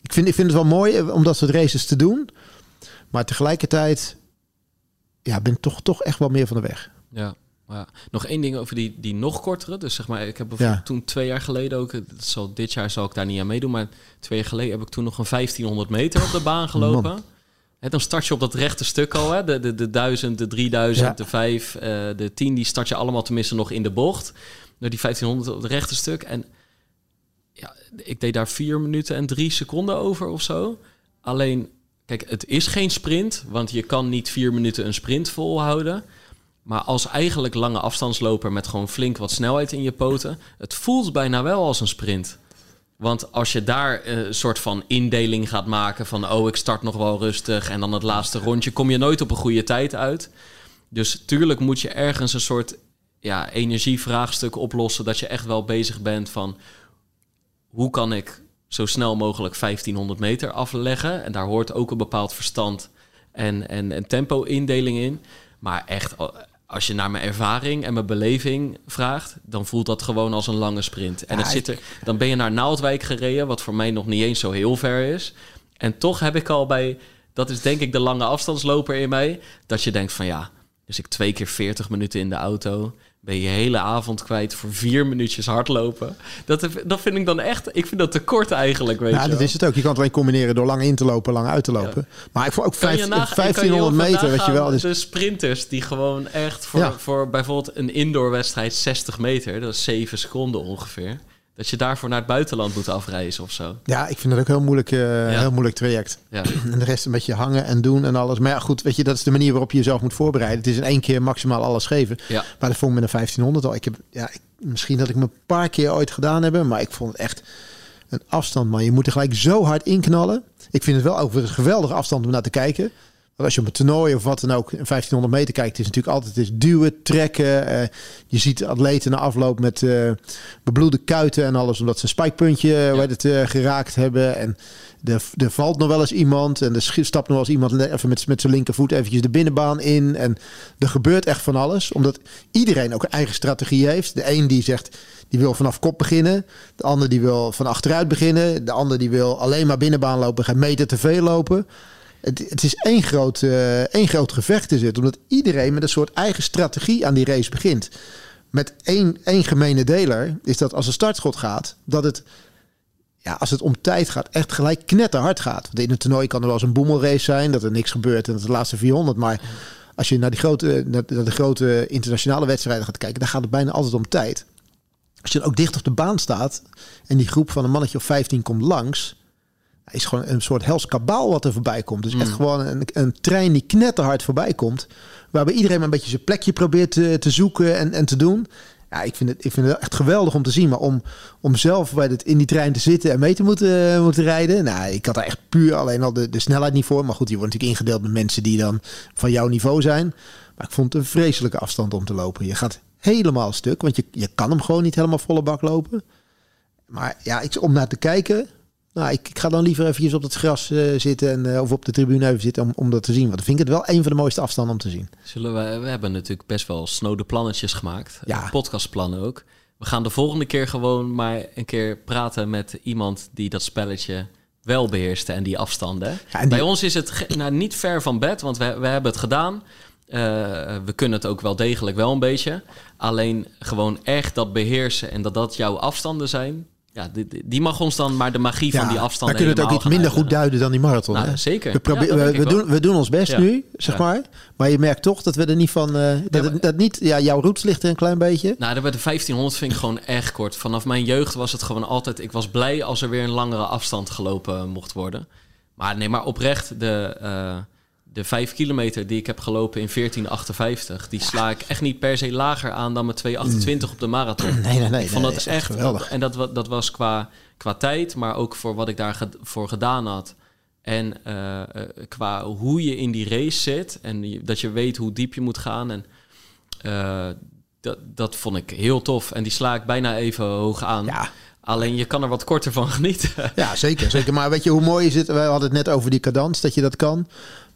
ik, vind, ik vind het wel mooi eh, om dat soort races te doen. Maar tegelijkertijd ja, ben toch, toch echt wel meer van de weg.
Ja. Ja. Nog één ding over die, die nog kortere. Dus zeg maar, ik heb bijvoorbeeld toen twee jaar geleden ook, het zal, dit jaar zal ik daar niet aan meedoen, maar twee jaar geleden heb ik toen nog een 1500 meter op de baan gelopen. Hè, dan start je op dat rechte stuk al, hè? De, de, de 1000, de 3000, de 5, uh, de 10, die start je allemaal tenminste nog in de bocht. Door die 1500 op het rechte stuk. En ja, ik deed daar 4 minuten en 3 seconden over of zo. Alleen, kijk, het is geen sprint, want je kan niet 4 minuten een sprint volhouden. Maar als eigenlijk lange afstandsloper met gewoon flink wat snelheid in je poten, het voelt bijna wel als een sprint. Want als je daar eh, een soort van indeling gaat maken van oh, ik start nog wel rustig en dan het laatste rondje, kom je nooit op een goede tijd uit. Dus tuurlijk moet je ergens een soort ja, energievraagstuk oplossen dat je echt wel bezig bent van hoe kan ik zo snel mogelijk 1500 meter afleggen. En daar hoort ook een bepaald verstand en, en, en tempo-indeling in. Maar echt als je naar mijn ervaring en mijn beleving vraagt, dan voelt dat gewoon als een lange sprint. En het zit er, dan ben je naar Naaldwijk gereden, wat voor mij nog niet eens zo heel ver is. En toch heb ik al bij, dat is denk ik de lange afstandsloper in mij, dat je denkt van ja, dus ik twee keer 40 minuten in de auto ben je hele avond kwijt voor vier minuutjes hardlopen. Dat, dat vind ik dan echt, ik vind dat te kort eigenlijk, weet
ja,
je
dat is het ook. Je kan het alleen combineren door lang in te lopen, lang uit te lopen. Maar ik vond ook vijf, 1500 meter, weet je wel.
Dus... De sprinters die gewoon echt voor, voor bijvoorbeeld een indoor wedstrijd 60 meter, dat is 7 seconden ongeveer dat je daarvoor naar het buitenland moet afreizen of zo.
Ja, ik vind dat ook een heel moeilijk, uh, heel moeilijk traject. Ja. (clears throat) En de rest een beetje hangen en doen en alles. Maar ja, goed, weet je, dat is de manier waarop je jezelf moet voorbereiden. Het is in één keer maximaal alles geven. Ja. Maar dat vond ik met een 1500 al. Ik heb, ja, ik, misschien dat ik me een paar keer ooit gedaan hebben, maar ik vond het echt een afstand, man. Je moet er gelijk zo hard inknallen. Ik vind het wel over een geweldige afstand om naar te kijken als je op een toernooi of wat dan ook 1500 meter kijkt, is natuurlijk altijd is duwen, trekken. Uh, je ziet atleten na afloop met uh, bebloede kuiten en alles, omdat ze een spijkpuntje ja. het, geraakt hebben. En er, er valt nog wel eens iemand en er stapt nog wel eens iemand even met, met zijn linkervoet eventjes de binnenbaan in. En er gebeurt echt van alles, omdat iedereen ook een eigen strategie heeft. De een die zegt, die wil vanaf kop beginnen. De ander die wil van achteruit beginnen. De ander die wil alleen maar binnenbaan lopen, gaan meter te veel lopen. Het, het is één groot, uh, één groot gevecht is het. Omdat iedereen met een soort eigen strategie aan die race begint. Met één, één gemene deler is dat als een startschot gaat, dat het, ja, als het om tijd gaat, echt gelijk knetterhard gaat. Want in een toernooi kan er wel eens een boemelrace zijn, dat er niks gebeurt en dat de laatste 400. Maar als je naar, die grote, naar de grote internationale wedstrijden gaat kijken, dan gaat het bijna altijd om tijd. Als je dan ook dicht op de baan staat en die groep van een mannetje of 15 komt langs, is gewoon een soort hels kabaal wat er voorbij komt. Dus echt mm. gewoon een, een trein die knetterhard voorbij komt. Waarbij iedereen maar een beetje zijn plekje probeert te, te zoeken en, en te doen. Ja, ik vind, het, ik vind het echt geweldig om te zien. Maar om, om zelf bij het, in die trein te zitten en mee te moeten, moeten rijden. Nou, ik had daar echt puur alleen al de, de snelheid niet voor. Maar goed, die wordt natuurlijk ingedeeld met mensen die dan van jouw niveau zijn. Maar ik vond het een vreselijke afstand om te lopen. Je gaat helemaal stuk, want je, je kan hem gewoon niet helemaal volle bak lopen. Maar ja, ik, om naar te kijken, nou, ik, ik, ga dan liever eventjes op het gras uh, zitten en, uh, of op de tribune even zitten om, om dat te zien. Want dan vind ik het wel een van de mooiste afstanden om te zien.
Zullen we, we hebben natuurlijk best wel snode plannetjes gemaakt. Ja. Podcastplannen ook. We gaan de volgende keer gewoon maar een keer praten met iemand die dat spelletje wel beheerste en die afstanden. Ja, Bij ons is het nou, niet ver van bed, want we, we hebben het gedaan. Uh, we kunnen het ook wel degelijk wel een beetje. Alleen gewoon echt dat beheersen en dat dat jouw afstanden zijn ja, die, die, mag ons dan maar de magie van die afstand.
We kunnen het ook iets minder goed duiden dan die marathon.
Nou, zeker.
We, we, doen, we doen ons best nu, zeg maar. Maar je merkt toch dat we er niet van. Uh, dat, dat niet. Ja, jouw route ligt er een klein beetje.
Nou, de 1500 vind ik gewoon echt kort. Vanaf mijn jeugd was het gewoon altijd. Ik was blij als er weer een langere afstand gelopen mocht worden. Maar nee, maar oprecht de. Uh, de vijf kilometer die ik heb gelopen in 1458, die sla ik echt niet per se lager aan dan mijn 228 op de marathon. (clears throat)
Nee, nee, nee.
ik vond
nee,
dat
is
echt
geweldig.
En dat, dat was qua, qua tijd, maar ook voor wat ik daarvoor voor gedaan had. En eh, eh, qua hoe je in die race zit en dat je weet hoe diep je moet gaan. En eh, dat, dat vond ik heel tof. En die sla ik bijna even hoog aan.
Ja,
Alleen je kan er wat korter van genieten.
ja, zeker, zeker. Maar weet je hoe mooi is het? We hadden het net over die cadans, dat je dat kan.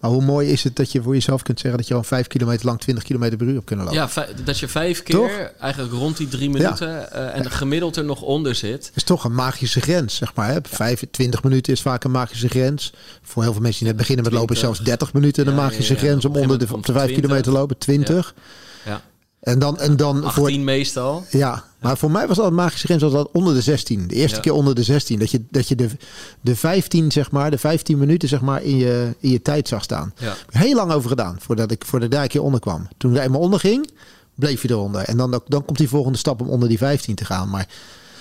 Maar hoe mooi is het dat je voor jezelf kunt zeggen dat je al vijf kilometer lang 20 kilometer per uur op kunnen lopen?
Ja, vij- dat je vijf keer
Toch?
eigenlijk rond die drie minuten eh, en gemiddeld er nog onder zit.
Is toch een magische grens, zeg maar. Hè? 25 minuten is vaak een magische grens. Voor heel veel mensen die net beginnen met lopen, is
20.
zelfs 30 minuten een magische grens om onder de, op de
moment
5 kilometer te lopen. 20. En dan, en dan voor,
18 meestal.
Ja, maar voor mij was dat magische grens was dat onder de 16. De eerste
Ja.
keer onder de 16. Dat je, dat je de, de 15, zeg maar, de 15 minuten zeg maar, in, je, in je tijd zag staan.
Ja.
Heel lang over gedaan voordat ik, ik daar een keer onder kwam. Toen ik er eenmaal onder ging, bleef je eronder. En dan, dan komt die volgende stap om onder die 15 te gaan. Maar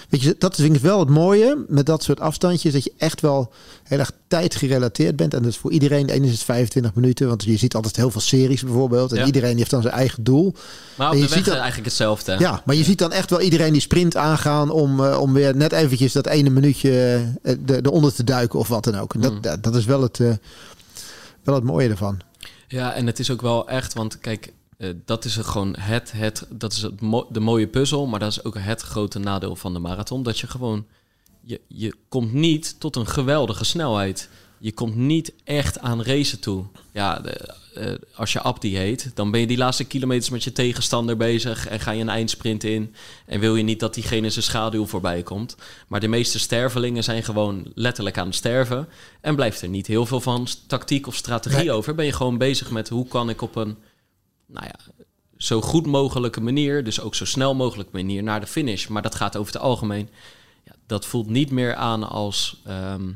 weet je, dat vind ik wel het mooie met dat soort afstandjes. Dat je echt wel heel erg tijdgerelateerd bent. En dat is voor iedereen. De ene is het 25 minuten. Want je ziet altijd heel veel series bijvoorbeeld. En
Ja.
iedereen heeft dan zijn eigen doel.
Maar op
En
de
je
weg
ziet dat-
eigenlijk hetzelfde.
Ja, maar je ziet dan echt wel iedereen die sprint aangaan om, eh, om weer net eventjes dat ene minuutje eh, de, eronder te duiken of wat dan ook. En dat,
Mm.
dat, dat is wel het, eh, wel het mooie ervan.
Ja, en het is ook wel echt, want kijk, eh, dat is gewoon het, het, dat is het mo- de mooie puzzel, maar dat is ook het grote nadeel van de marathon, dat je gewoon, je, je komt niet tot een geweldige snelheid. Je komt niet echt aan racen toe. Ja, de, eh, als je Abdi heet, dan ben je die laatste kilometers met je tegenstander bezig en ga je een eindsprint in en wil je niet dat diegene zijn schaduw voorbij komt. Maar de meeste stervelingen zijn gewoon letterlijk aan het sterven en blijft er niet heel veel van tactiek of strategie
Nee.
over. Ben je gewoon bezig met hoe kan ik op een, nou ja, zo goed mogelijke manier, dus ook zo snel mogelijk manier naar de finish. Maar dat gaat over het algemeen. Ja, dat voelt niet meer aan als ehm,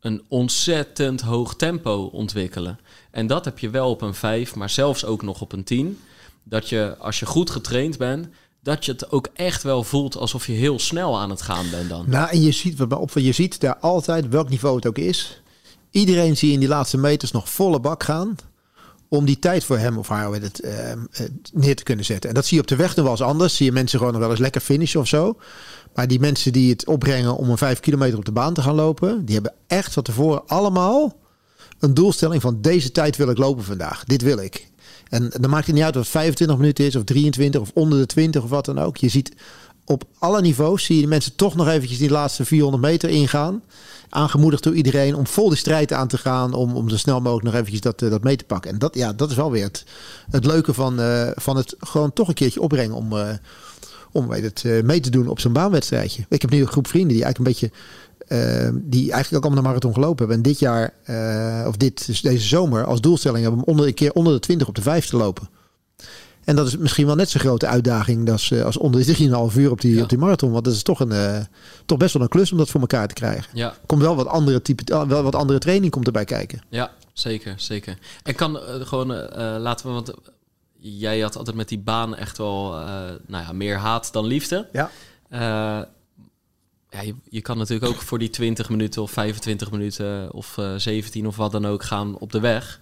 een ontzettend hoog tempo ontwikkelen. En dat heb je wel op een 5, maar zelfs ook nog op een 10. Dat je, als je goed getraind bent, dat je het ook echt wel voelt alsof je heel snel aan het gaan bent dan.
Nou, en je ziet, opvalt, je ziet daar altijd, welk niveau het ook is, iedereen zie in die laatste meters nog volle bak gaan om die tijd voor hem of haar het, eh, eh, neer te kunnen zetten. En dat zie je op de weg nog wel eens anders. Zie je mensen gewoon nog wel eens lekker finishen of zo. Maar die mensen die het opbrengen om een vijf kilometer op de baan te gaan lopen, die hebben echt van tevoren allemaal een doelstelling van deze tijd wil ik lopen vandaag. Dit wil ik. En dan maakt het niet uit of het 25 minuten is of 23 of onder de 20 of wat dan ook. Je ziet op alle niveaus zie je die mensen toch nog eventjes die laatste 400 meter ingaan. Aangemoedigd door iedereen om vol de strijd aan te gaan. Om, om zo snel mogelijk nog eventjes dat, eh, dat mee te pakken. En dat, ja, dat is wel weer het, het leuke van, eh, van het gewoon toch een keertje opbrengen om, eh, om weet mee te doen op zo'n baanwedstrijdje. Ik heb nu een groep vrienden die eigenlijk een beetje die eigenlijk ook allemaal de marathon gelopen hebben. En dit jaar, of dit, deze zomer, als doelstelling hebben om onder, een keer onder de 20 op de 5 te lopen. En dat is misschien wel net zo'n grote uitdaging als, eh, als onder de 3,5 uur op die,
Ja.
op die marathon. Want dat is toch, een, eh, toch best wel een klus om dat voor elkaar te krijgen.
Ja,
Komt wel wat andere type, wel wat andere training komt erbij kijken.
Ja, zeker, zeker. En kan eh, gewoon, eh, eh, laten we, want eh, jij had altijd met die baan echt wel, eh, nou ja, meer haat dan liefde.
Ja.
Eh, ja, je, je kan natuurlijk ook voor die 20 minuten of 25 minuten of eh 17 of wat dan ook gaan op de weg.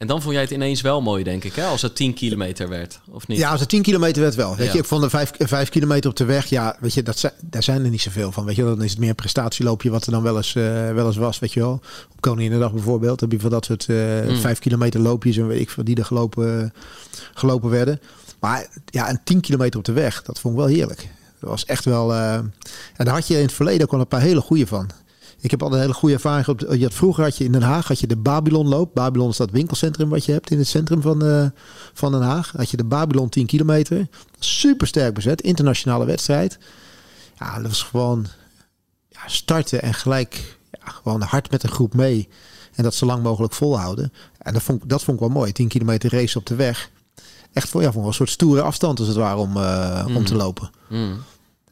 En dan vond jij het ineens wel mooi, denk ik, hè? als het 10 kilometer werd, of niet?
Ja, als het 10 kilometer werd wel. Weet
Ja.
je, ik vond de 5, 5 kilometer op de weg, ja, weet je, dat zijn, daar zijn er niet zoveel van. Weet je, dan is het meer een prestatieloopje wat er dan wel eens, eh, wel eens was, weet je wel. Op Koninginnedag bijvoorbeeld heb je van dat soort eh
Mm.
5 kilometer loopjes en weet ik veel die er gelopen, gelopen werden. Maar ja, een 10 kilometer op de weg, dat vond ik wel heerlijk. Dat was echt wel. eh, en daar had je in het verleden ook wel een paar hele goede van. Ik heb altijd een hele goede ervaring gehad. Je had, vroeger had je in Den Haag had je de Babylonloop. Babylon is dat winkelcentrum wat je hebt in het centrum van, eh, van Den Haag. Had je de Babylon 10 kilometer. Super sterk bezet. Internationale wedstrijd. Ja, dat was gewoon ja, starten en gelijk ja, gewoon hard met een groep mee. En dat zo lang mogelijk volhouden. En dat vond, ik- dat vond ik wel mooi. 10 kilometer race op de weg. Echt voor, ja, voor een soort stoere afstand als het ware om, eh, om te lopen.
Mm.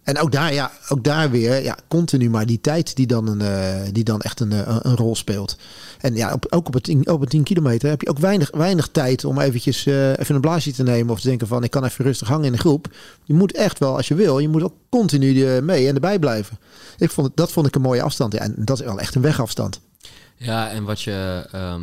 En ook daar, ja, ook daar weer, ja, continu maar die tijd die dan, een, eh, die dan echt een, eh, een, rol speelt. En ja, op, ook op het, 10, op het 10 kilometer heb je ook weinig, weinig tijd om eventjes eh, even een blaasje te nemen of te denken van ik kan even rustig hangen in de groep. Je moet echt wel, als je wil, je moet ook continu mee en erbij blijven. Ik vond dat vond ik een mooie afstand. Ja, en dat is wel echt een wegafstand.
Ja, en wat je. ehm,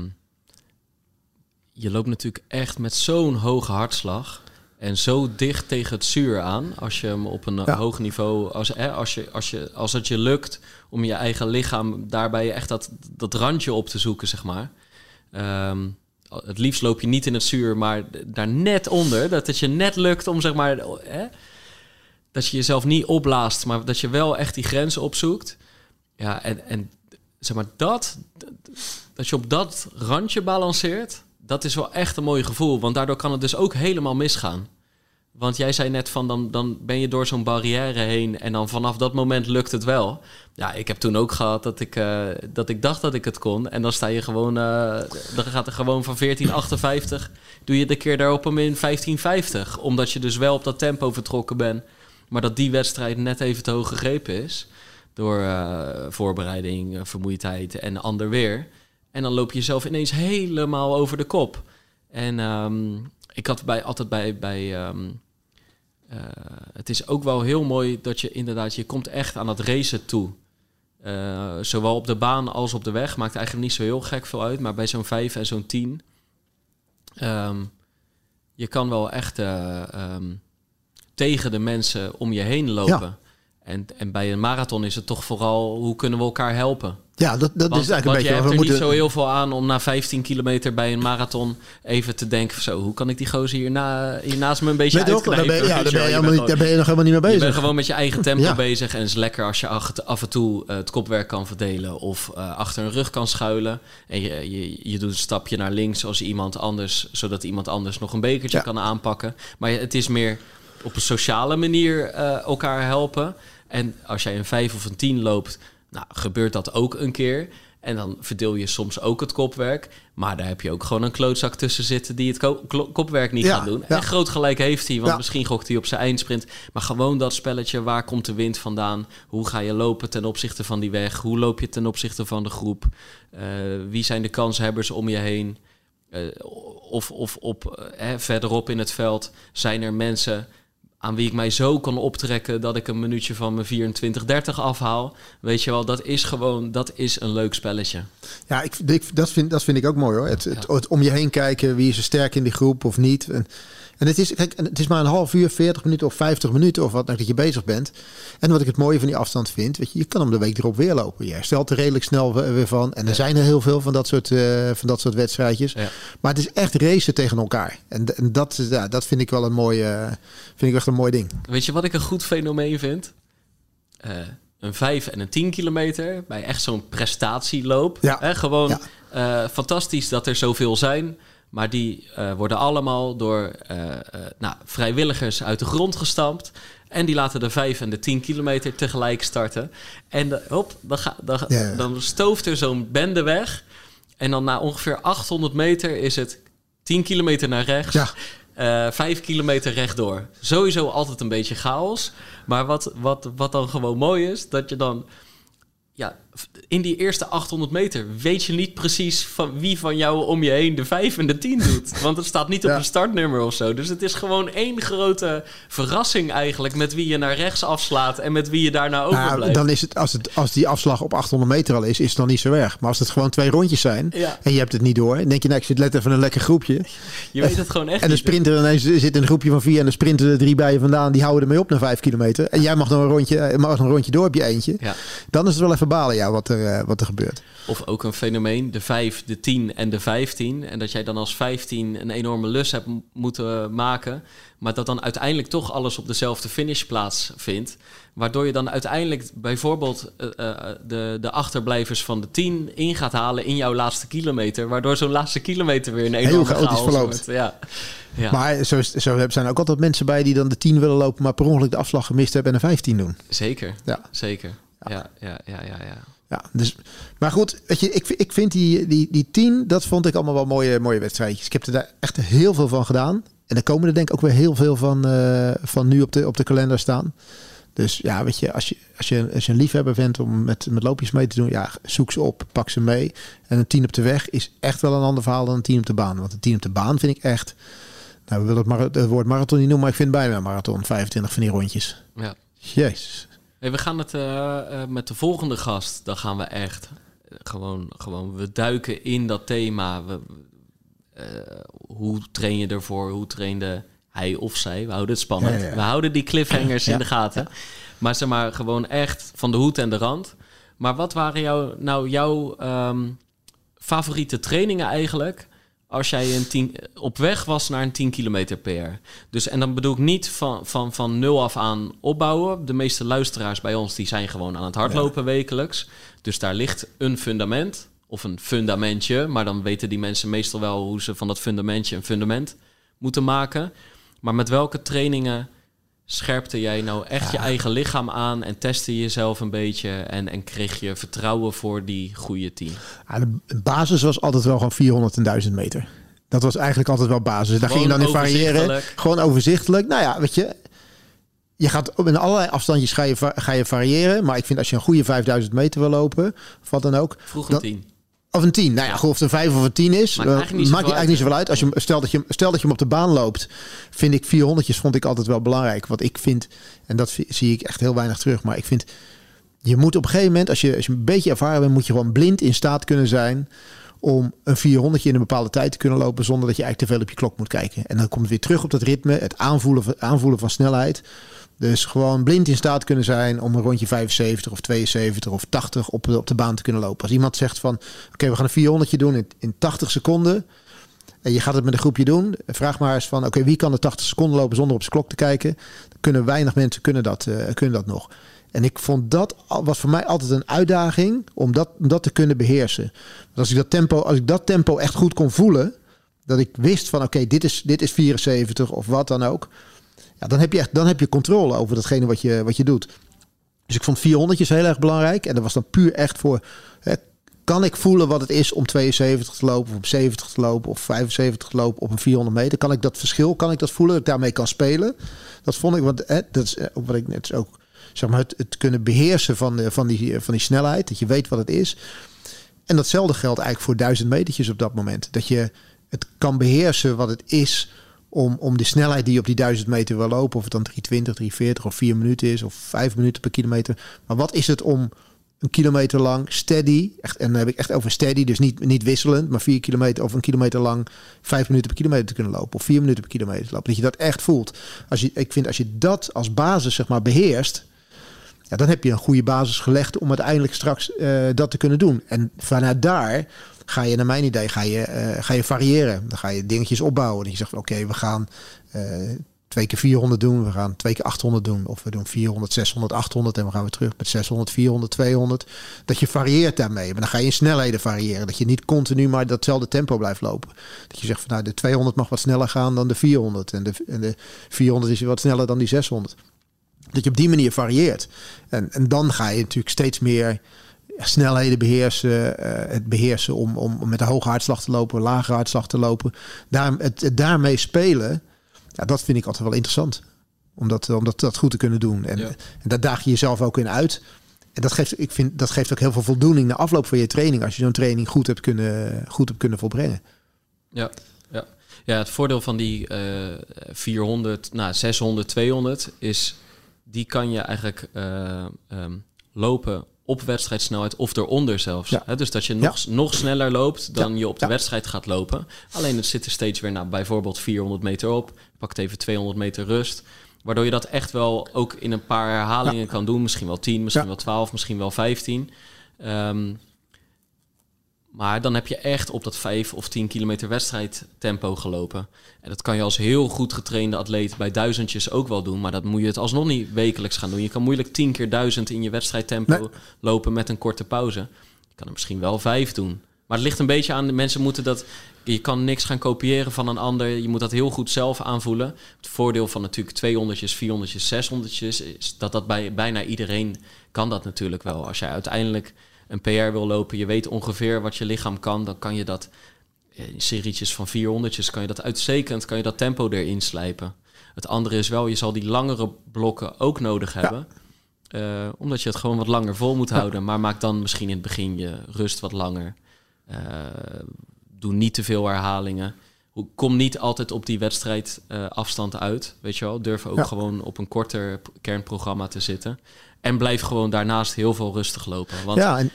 je loopt natuurlijk echt met zo'n hoge hartslag en zo dicht tegen het zuur aan als je hem op een
Ja.
hoog niveau als hè, als je als je als het je lukt om je eigen lichaam daarbij echt dat dat randje op te zoeken zeg maar. Ehm, het liefst loop je niet in het zuur, maar daar net onder. Dat het je net lukt om zeg maar. Hè, dat je jezelf niet opblaast, maar dat je wel echt die grenzen opzoekt. Ja, en, en zeg maar dat. Dat je op dat randje balanceert. Dat is wel echt een mooi gevoel. Want daardoor kan het dus ook helemaal misgaan. Want jij zei net van dan, dan ben je door zo'n barrière heen en dan vanaf dat moment lukt het wel. Ja, ik heb toen ook gehad dat ik, eh, dat ik dacht dat ik het kon. En dan sta je gewoon, eh, dan gaat er gewoon van 14,58 doe je de keer daarop hem in 15,50. Omdat je dus wel op dat tempo vertrokken bent. Maar dat die wedstrijd net even te hoog gegrepen is. Door eh, voorbereiding, vermoeidheid en ander weer. En dan loop je jezelf ineens helemaal over de kop. En ehm, ik had bij, altijd bij... bij ehm, eh, het is ook wel heel mooi dat je inderdaad... Je komt echt aan het racen toe. Eh, zowel op de baan als op de weg. Maakt eigenlijk niet zo heel gek veel uit. Maar bij zo'n 5 en zo'n 10... ehm, je kan wel echt eh, tegen de mensen om je heen lopen. En, en bij een marathon is het toch vooral... hoe kunnen we elkaar helpen?
Ja, dat, dat
Want,
is eigenlijk
want
een
je
beetje...
hebt
wat
er
we
niet
moeten,
zo heel veel aan om na 15 kilometer bij een marathon even te denken... Zo, hoe kan ik die gozer hierna, hiernaast me een beetje?
Daar
uitknijpen?
ben, je- ja, daar,
je
ben je
Je bent
daar ben je nog helemaal niet mee
gewoon- je
bezig.
bent gewoon met je eigen tempo
Ja.
bezig en het is lekker als je af en toe eh, het kopwerk kan verdelen of eh, achter een rug kan schuilen. En je, je, je doet een stapje naar links als iemand anders, zodat iemand anders nog een bekertje
Ja.
kan aanpakken. Maar je- het is meer op een sociale manier eh, elkaar helpen. En als jij een 5 of een 10 loopt, nou, gebeurt dat ook een keer. En dan verdeel je soms ook het kopwerk. Maar daar heb je ook gewoon een klootzak tussen zitten die het ko- kopwerk niet
Ja,
gaat doen.
ja.
En groot gelijk heeft hij, want
Ja.
misschien gokt hij op zijn eindsprint. Maar gewoon dat spelletje, waar komt de wind vandaan? Hoe ga je lopen ten opzichte van die weg? Hoe loop je ten opzichte van de groep? Eh, wie zijn de kanshebbers om je heen? Eh, of of op, eh, verderop in het veld zijn er mensen aan wie ik mij zo kan optrekken dat ik een minuutje van mijn 24-30 afhaal. Weet je wel, dat is gewoon, dat is een leuk spelletje.
Ja, ik, ik, dat, vind, dat vind ik ook mooi hoor. Het, het,
Ja.
het om je heen kijken, wie is er sterk in die groep of niet. En, en het, is, kijk, het is maar een half uur, 40 minuten of 50 minuten of wat nou dat je bezig bent. En wat ik het mooie van die afstand vind, weet je, je kan hem de week erop weer lopen. Je herstelt er redelijk snel we- weer van. En er
Ja.
zijn er heel veel van dat soort, eh, van dat soort wedstrijdjes.
Ja.
Maar het is echt racen tegen elkaar. En, en dat, ja, dat vind ik wel een mooi, eh, vind ik echt een mooi ding.
Weet je wat ik een goed fenomeen vind? Eh, een 5 en een 10 kilometer bij echt zo'n prestatieloop.
Ja.
Hè, gewoon
Ja.
eh, fantastisch dat er zoveel zijn. Maar die eh, worden allemaal door eh, eh, nou, vrijwilligers uit de grond gestampt. En die laten de 5 en de 10 kilometer tegelijk starten. En de, hop, dan, ga, dan, dan stooft er zo'n bende weg. En dan na ongeveer 800 meter is het 10 kilometer naar rechts.
Ja.
Vijf kilometer rechtdoor. Sowieso altijd een beetje chaos. Maar wat, wat, wat dan gewoon mooi is, dat je dan... Ja, in die eerste 800 meter weet je niet precies van wie van jou om je heen de 5 en de 10 doet. (laughs) Want het staat niet op een startnummer of zo. Dus het is gewoon één grote verrassing eigenlijk met wie je naar rechts afslaat en met wie je daarna
Nou,
overblijft.
dan is het als, het, als die afslag op 800 meter al is, is het dan niet zo erg. Maar als het gewoon twee rondjes zijn
Ja.
en je hebt het niet door, dan denk je, nou, ik zit let even een lekker groepje.
Je weet het gewoon echt
En de sprinter ineens zit in een groepje van vier en de sprinter er drie bij je vandaan, die houden ermee op naar vijf kilometer. En jij mag nog een rondje, eh, mag nog een rondje door op je eentje.
Ja.
Dan is het wel even balen, ja, wat er, eh, wat er gebeurt.
Of ook een fenomeen, de 5, de 10 en de 15. En dat jij dan als 15 een enorme lus hebt moeten maken. Maar dat dan uiteindelijk toch alles op dezelfde finishplaats vindt. Waardoor je dan uiteindelijk bijvoorbeeld eh, eh, de, de achterblijvers van de 10 in gaat halen in jouw laatste kilometer. Waardoor zo'n laatste kilometer weer een enorme
chaotisch
chaos
verloopt.
wordt. Ja. Ja,
Maar zo, zo zijn er ook altijd mensen bij die dan de 10 willen lopen, maar per ongeluk de afslag gemist hebben en een 15 doen.
zeker.
Ja.
Zeker. Ja, ja, ja, ja. ja.
Ja, dus, maar goed, weet je, ik, ik vind die, die, die 10, dat vond ik allemaal wel mooie, mooie wedstrijdjes. Ik heb er daar echt heel veel van gedaan. En er komen er denk ik ook weer heel veel van, eh, van nu op de, op de kalender staan. Dus ja, weet je, als je, als je, als je een liefhebber bent om met, met loopjes mee te doen, ja, zoek ze op, pak ze mee. En een 10 op de weg is echt wel een ander verhaal dan een 10 op de baan. Want een 10 op de baan vind ik echt, nou, we willen het, het woord marathon niet noemen, maar ik vind bijna een marathon, 25 van die rondjes.
ja.
Jezus.
Hey, we gaan het eh, eh, met de volgende gast. Dan gaan we echt eh, gewoon, gewoon we duiken in dat thema. We, hoe train je ervoor? Hoe trainde hij of zij? We houden het spannend. We houden die cliffhangers (laughs) in de gaten. Maar zeg maar gewoon echt van de hoed en de rand. Maar wat waren jou, nou jouw ehm, favoriete trainingen eigenlijk? Als jij een tien, op weg was naar een 10 kilometer per. Dus en dan bedoel ik niet van, van, van nul af aan opbouwen. De meeste luisteraars bij ons die zijn gewoon aan het hardlopen wekelijks. Dus daar ligt een fundament of een fundamentje. Maar dan weten die mensen meestal wel hoe ze van dat fundamentje een fundament moeten maken. Maar met welke trainingen scherpte jij nou echt je eigen lichaam aan en testte jezelf een beetje en, en kreeg je vertrouwen voor die goede team?
Ja, de basis was altijd wel gewoon 400 en 1000 meter. Dat was eigenlijk altijd wel basis. Daar ging je dan in variëren. Gewoon overzichtelijk. Nou ja, weet je, je gaat in allerlei afstandjes ga je, ga je variëren. Maar ik vind als je een goede 5000 meter wil lopen, of wat dan ook.
Vroeg een 10.
Of een 10. Nou ja, of het een 5 of een 10 is. Maakt, eigenlijk niet, maakt eigenlijk niet zoveel uit. Als je, stel, dat je, stel dat je hem op de baan loopt. Vind ik 400 vond ik altijd wel belangrijk. Wat ik vind, en dat zie ik echt heel weinig terug. Maar ik vind, je moet op een gegeven moment, als je, als je een beetje ervaren bent, moet je gewoon blind in staat kunnen zijn om een 400 in een bepaalde tijd te kunnen lopen zonder dat je eigenlijk te veel op je klok moet kijken. En dan komt het weer terug op dat ritme, het aanvoelen, aanvoelen van snelheid. Dus gewoon blind in staat kunnen zijn om een rondje 75 of 72 of 80 op, op de baan te kunnen lopen. Als iemand zegt van oké, we gaan een 400 doen in, in 80 seconden. En je gaat het met een groepje doen. Vraag maar eens van oké, wie kan de 80 seconden lopen zonder op zijn klok te kijken? Kunnen weinig mensen kunnen dat, uh, kunnen dat nog. En ik vond dat was voor mij altijd een uitdaging om dat, om dat te kunnen beheersen. Want als ik dat tempo, als ik dat tempo echt goed kon voelen, dat ik wist van oké, dit, is, dit is 74 of wat dan ook ja, dan heb je echt dan heb je controle over datgene wat je, wat je doet. Dus ik vond 400 heel erg belangrijk. En dat was dan puur echt voor. Hè, kan ik voelen wat het is om 72 te lopen, of 70 te lopen, of 75 te lopen op een 400 meter? Kan ik dat verschil, kan ik dat voelen, dat ik daarmee kan spelen? Dat vond ik, wat, hè, dat is eh, wat ik net ook, zeg maar, het, het kunnen beheersen van, de, van, die, van die snelheid, dat je weet wat het is. En datzelfde geldt eigenlijk voor duizend metertjes op dat moment. Dat je het kan beheersen wat het is om, om de snelheid die je op die 1000 meter wil lopen, of het dan 320, 340 of 4 minuten is, of 5 minuten per kilometer. Maar wat is het om een kilometer lang steady, echt, en dan heb ik echt over steady, dus niet, niet wisselend, maar 4 kilometer of een kilometer lang 5 minuten per kilometer te kunnen lopen, of 4 minuten per kilometer te lopen. Dat je dat echt voelt. Als je, ik vind als je dat als basis zeg maar beheerst, ja, dan heb je een goede basis gelegd om uiteindelijk straks uh, dat te kunnen doen. En vanuit daar ga je naar mijn idee ga je, uh, ga je variëren. Dan ga je dingetjes opbouwen. Dat je zegt van oké, we gaan uh, twee keer 400 doen. We gaan twee keer 800 doen. Of we doen 400, 600, 800. En we gaan weer terug met 600, 400, 200. Dat je varieert daarmee. Maar dan ga je in snelheden variëren. Dat je niet continu maar datzelfde tempo blijft lopen. Dat je zegt van nou de 200 mag wat sneller gaan dan de 400. En de, en de 400 is wat sneller dan die 600. Dat je op die manier varieert. En, en dan ga je natuurlijk steeds meer snelheden beheersen, uh, het beheersen om, om met een hoge hartslag te lopen, lage hartslag te lopen. Daar, het, daarmee spelen, ja, dat vind ik altijd wel interessant. Om dat, om dat, dat goed te kunnen doen. En, en daar daag je jezelf ook in uit. En dat geeft, ik vind, dat geeft ook heel veel voldoening na afloop van je training. Als je zo'n training goed hebt kunnen, goed hebt kunnen volbrengen.
Ja, ja. ja, het voordeel van die uh, 400, nou, 600, 200 is... die kan je eigenlijk uh, um, lopen op wedstrijdsnelheid of eronder zelfs. Ja. dus dat je nog, nog sneller loopt dan je op de wedstrijd gaat lopen. Alleen het zit er steeds weer naar bijvoorbeeld 400 meter op. Pakt even 200 meter rust. Waardoor je dat echt wel ook in een paar herhalingen kan doen. Misschien wel 10, misschien wel 12, misschien wel 15. Um, maar dan heb je echt op dat 5 of 10 kilometer wedstrijd tempo gelopen. En dat kan je als heel goed getrainde atleet bij duizendjes ook wel doen. Maar dat moet je het alsnog niet wekelijks gaan doen. Je kan moeilijk 10 keer duizend in je wedstrijdtempo nee. lopen met een korte pauze. Je kan er misschien wel 5 doen. Maar het ligt een beetje aan, de mensen moeten dat... Je kan niks gaan kopiëren van een ander. Je moet dat heel goed zelf aanvoelen. Het voordeel van natuurlijk 200, 400, 600 is dat dat bij bijna iedereen kan dat natuurlijk wel. Als jij uiteindelijk een PR wil lopen, je weet ongeveer wat je lichaam kan, dan kan je dat eh, in serietjes van 400 kan je dat uitstekend, kan je dat tempo erin slijpen. Het andere is wel, je zal die langere blokken ook nodig hebben. Uh, omdat je het gewoon wat langer vol moet houden. Maar maak dan misschien in het begin je rust wat langer. Uh, doe niet te veel herhalingen. Kom niet altijd op die wedstrijd uh, afstand uit. Weet je wel, durf ook gewoon op een korter kernprogramma te zitten. En blijf gewoon daarnaast heel veel rustig lopen. Want ja, en...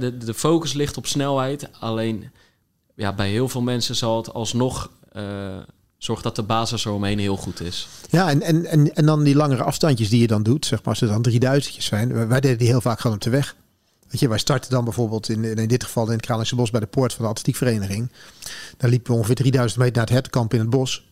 de, de focus ligt op snelheid. Alleen ja, bij heel veel mensen zal het alsnog uh, zorgen dat de basis eromheen heel goed is.
Ja, en, en, en, en dan die langere afstandjes die je dan doet, zeg maar, als er dan 3000 zijn. Wij deden die heel vaak gewoon op de weg. Weet je, wij starten dan bijvoorbeeld in, in dit geval in het Kralingse Bos bij de poort van de atletiekvereniging. Daar liepen we ongeveer 3000 meter naar het hertenkamp in het bos.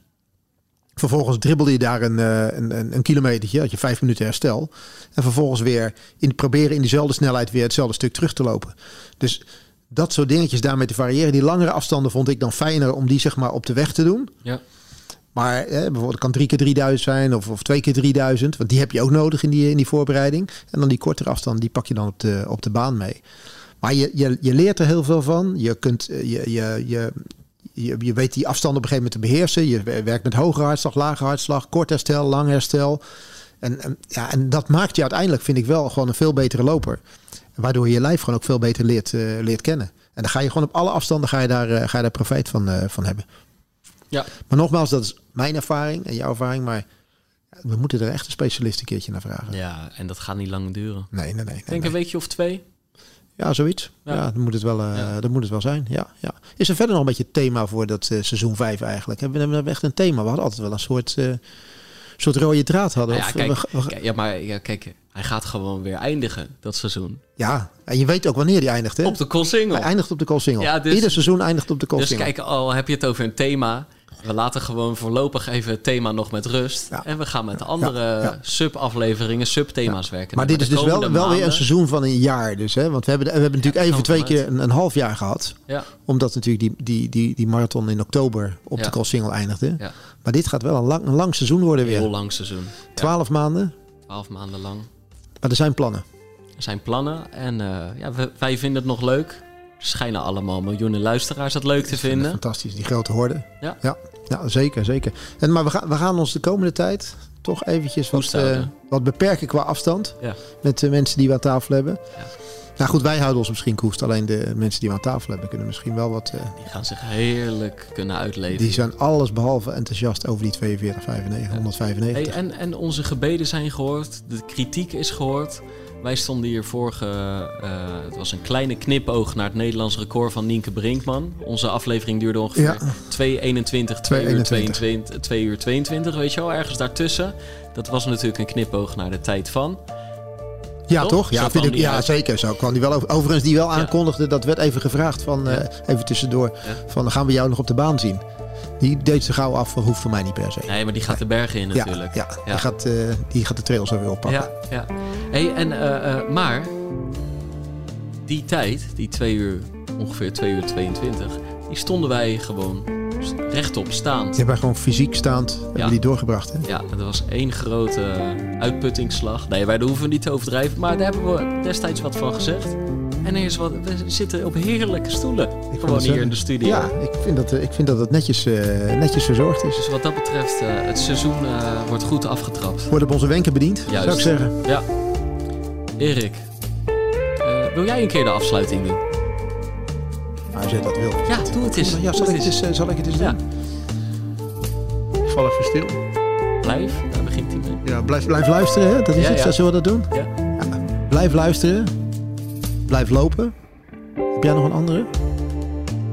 Vervolgens dribbelde je daar een, een, een, een kilometertje, had je vijf minuten herstel. En vervolgens weer in, proberen in diezelfde snelheid weer hetzelfde stuk terug te lopen. Dus dat soort dingetjes daarmee te variëren. Die langere afstanden vond ik dan fijner om die zeg maar op de weg te doen.
Ja.
Maar bijvoorbeeld kan drie keer 3000 zijn of, of twee keer 3000. Want die heb je ook nodig in die, in die voorbereiding. En dan die kortere afstand, die pak je dan op de, op de baan mee. Maar je, je, je leert er heel veel van. Je, kunt, je, je, je, je, je weet die afstand op een gegeven moment te beheersen. Je werkt met hoge hartslag, lage hartslag, kort herstel, lang herstel. En, en, ja, en dat maakt je uiteindelijk, vind ik wel, gewoon een veel betere loper. Waardoor je je lijf gewoon ook veel beter leert, uh, leert kennen. En dan ga je gewoon op alle afstanden ga je daar, uh, ga je daar profijt van, uh, van hebben.
Ja.
Maar nogmaals, dat is mijn ervaring en jouw ervaring. Maar we moeten er echt een specialist een keertje naar vragen.
Ja, en dat gaat niet lang duren.
Nee, nee, nee.
Ik denk
nee.
een weekje of twee.
Ja, zoiets. Ja, ja dat, moet het wel, uh, ja. moet het wel zijn. Ja, ja. Is er verder nog een beetje thema voor dat uh, seizoen 5 eigenlijk? Hebben we, hebben we echt een thema? We hadden altijd wel een soort, uh, soort rode draad hadden.
Nou ja, kijk, we, we, ja, maar ja, kijk, hij gaat gewoon weer eindigen, dat seizoen.
Ja, en je weet ook wanneer die eindigt, hè?
Op de Koolsingel.
Hij eindigt op de Koolsingel.
Ja, dus,
Ieder seizoen eindigt op de Koolsingel.
Dus kijk, al heb je het over een thema... We laten gewoon voorlopig even het thema nog met rust. En we gaan met andere sub-afleveringen, sub-thema's werken.
Maar dit is dus wel, wel weer een seizoen van een jaar. Dus, hè? Want we hebben, we hebben natuurlijk even twee keer een, een half jaar gehad.
Ja,
Omdat natuurlijk die, die, die, die marathon in oktober op de Koolsingel eindigde.
ja,
Maar dit gaat wel een lang, een lang seizoen worden
heel
weer.
lang seizoen.
Twaalf maanden.
Twaalf maanden lang.
Maar er zijn plannen.
Er zijn plannen en eh, ja, wij vinden het nog leuk. Schijnen allemaal miljoenen luisteraars het leuk te vinden.
Fantastisch, die grote horde.
Ja.
ja, ja, zeker, zeker. En, maar we gaan, we gaan ons de komende tijd toch eventjes wat, eh, wat beperken qua afstand.
Ja.
Met de mensen die we aan tafel hebben.
Ja.
Nou goed, wij houden ons misschien koest. Alleen de mensen die we aan tafel hebben kunnen misschien wel wat... eh,
Die gaan zich heerlijk kunnen uitleven.
die zijn alles behalve enthousiast over die 42, 95, 195.
Hey, en, en onze gebeden zijn gehoord, de kritiek is gehoord. Wij stonden hier vorige, eh, het was een kleine knipoog naar het Nederlands record van Nienke Brinkman. Onze aflevering duurde ongeveer
Ja.
2.21, 2 uur
2:21.
22, 2 uur 22, weet je wel, ergens daartussen. Dat was natuurlijk een knipoog naar de tijd van.
Ja,
Toch?
Ja, vind ik, ja
uit.
zeker. Zo kwam die wel over. Overigens, die wel
Ja.
aankondigde, dat werd even gevraagd van, eh, even tussendoor, van gaan we jou nog op de baan zien? Die deed ze gauw af, hoeft voor mij niet per se.
Nee, maar die gaat de bergen in natuurlijk.
ja,
Ja.
Die, gaat, eh, die gaat de trails weer oppakken.
Ja, ja. Hey, en, eh, eh, maar die tijd, die twee uur, ongeveer 2 uur 22, die stonden wij gewoon rechtop staand.
Die hebben wij gewoon fysiek staand hebben
Ja.
die doorgebracht. Hè?
Ja, dat was één grote uitputtingsslag. Nee, wij hoeven niet te overdrijven, maar daar hebben we destijds wat van gezegd. En er is wat, we zitten op heerlijke stoelen.
Ik
gewoon hier
zo-
in de studio.
Ja, ik vind dat, eh, ik vind dat het netjes, eh, netjes verzorgd is.
Dus wat dat betreft, eh, het seizoen eh, wordt goed afgetrapt.
Wordt op onze wenken bediend,
Juist.
zou ik zeggen.
Ja. Erik, eh, wil jij een keer de afsluiting doen?
Nou, als jij dat wil.
Ja, doe het eens.
Ja, zal,
het
ik het eens, zal ik het eens
Ja.
doen? Ik val even stil.
Blijf, daar begint hij mee.
Ja, blijf, blijf luisteren, hè? dat is
Ja,
het.
ja.
Zullen we dat doen?
Ja.
Blijf luisteren. Blijf lopen. Heb jij nog een andere?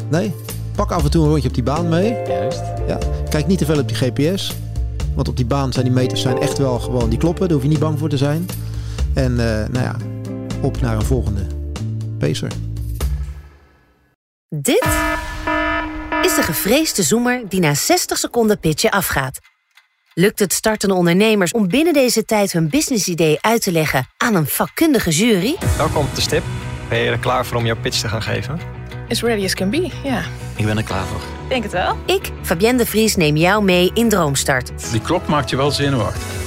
Nee? Pak af en toe een rondje op die baan mee.
Juist.
Ja. Kijk niet te veel op die GPS. Want op die baan zijn die meters zijn echt wel gewoon die kloppen. Daar hoef je niet bang voor te zijn. En eh, nou ja, op naar een volgende pacer.
Dit is de gevreesde zoemer die na 60 seconden pitchen afgaat. Lukt het startende ondernemers om binnen deze tijd hun businessidee uit te leggen aan een vakkundige jury?
Welkom op de stip. Ben je er klaar voor om jouw pitch te gaan geven?
As ready as can be, ja.
Ik ben er klaar voor.
Denk het wel.
Ik, Fabienne de Vries, neem jou mee in Droomstart.
Die klok maakt je wel zenuwachtig.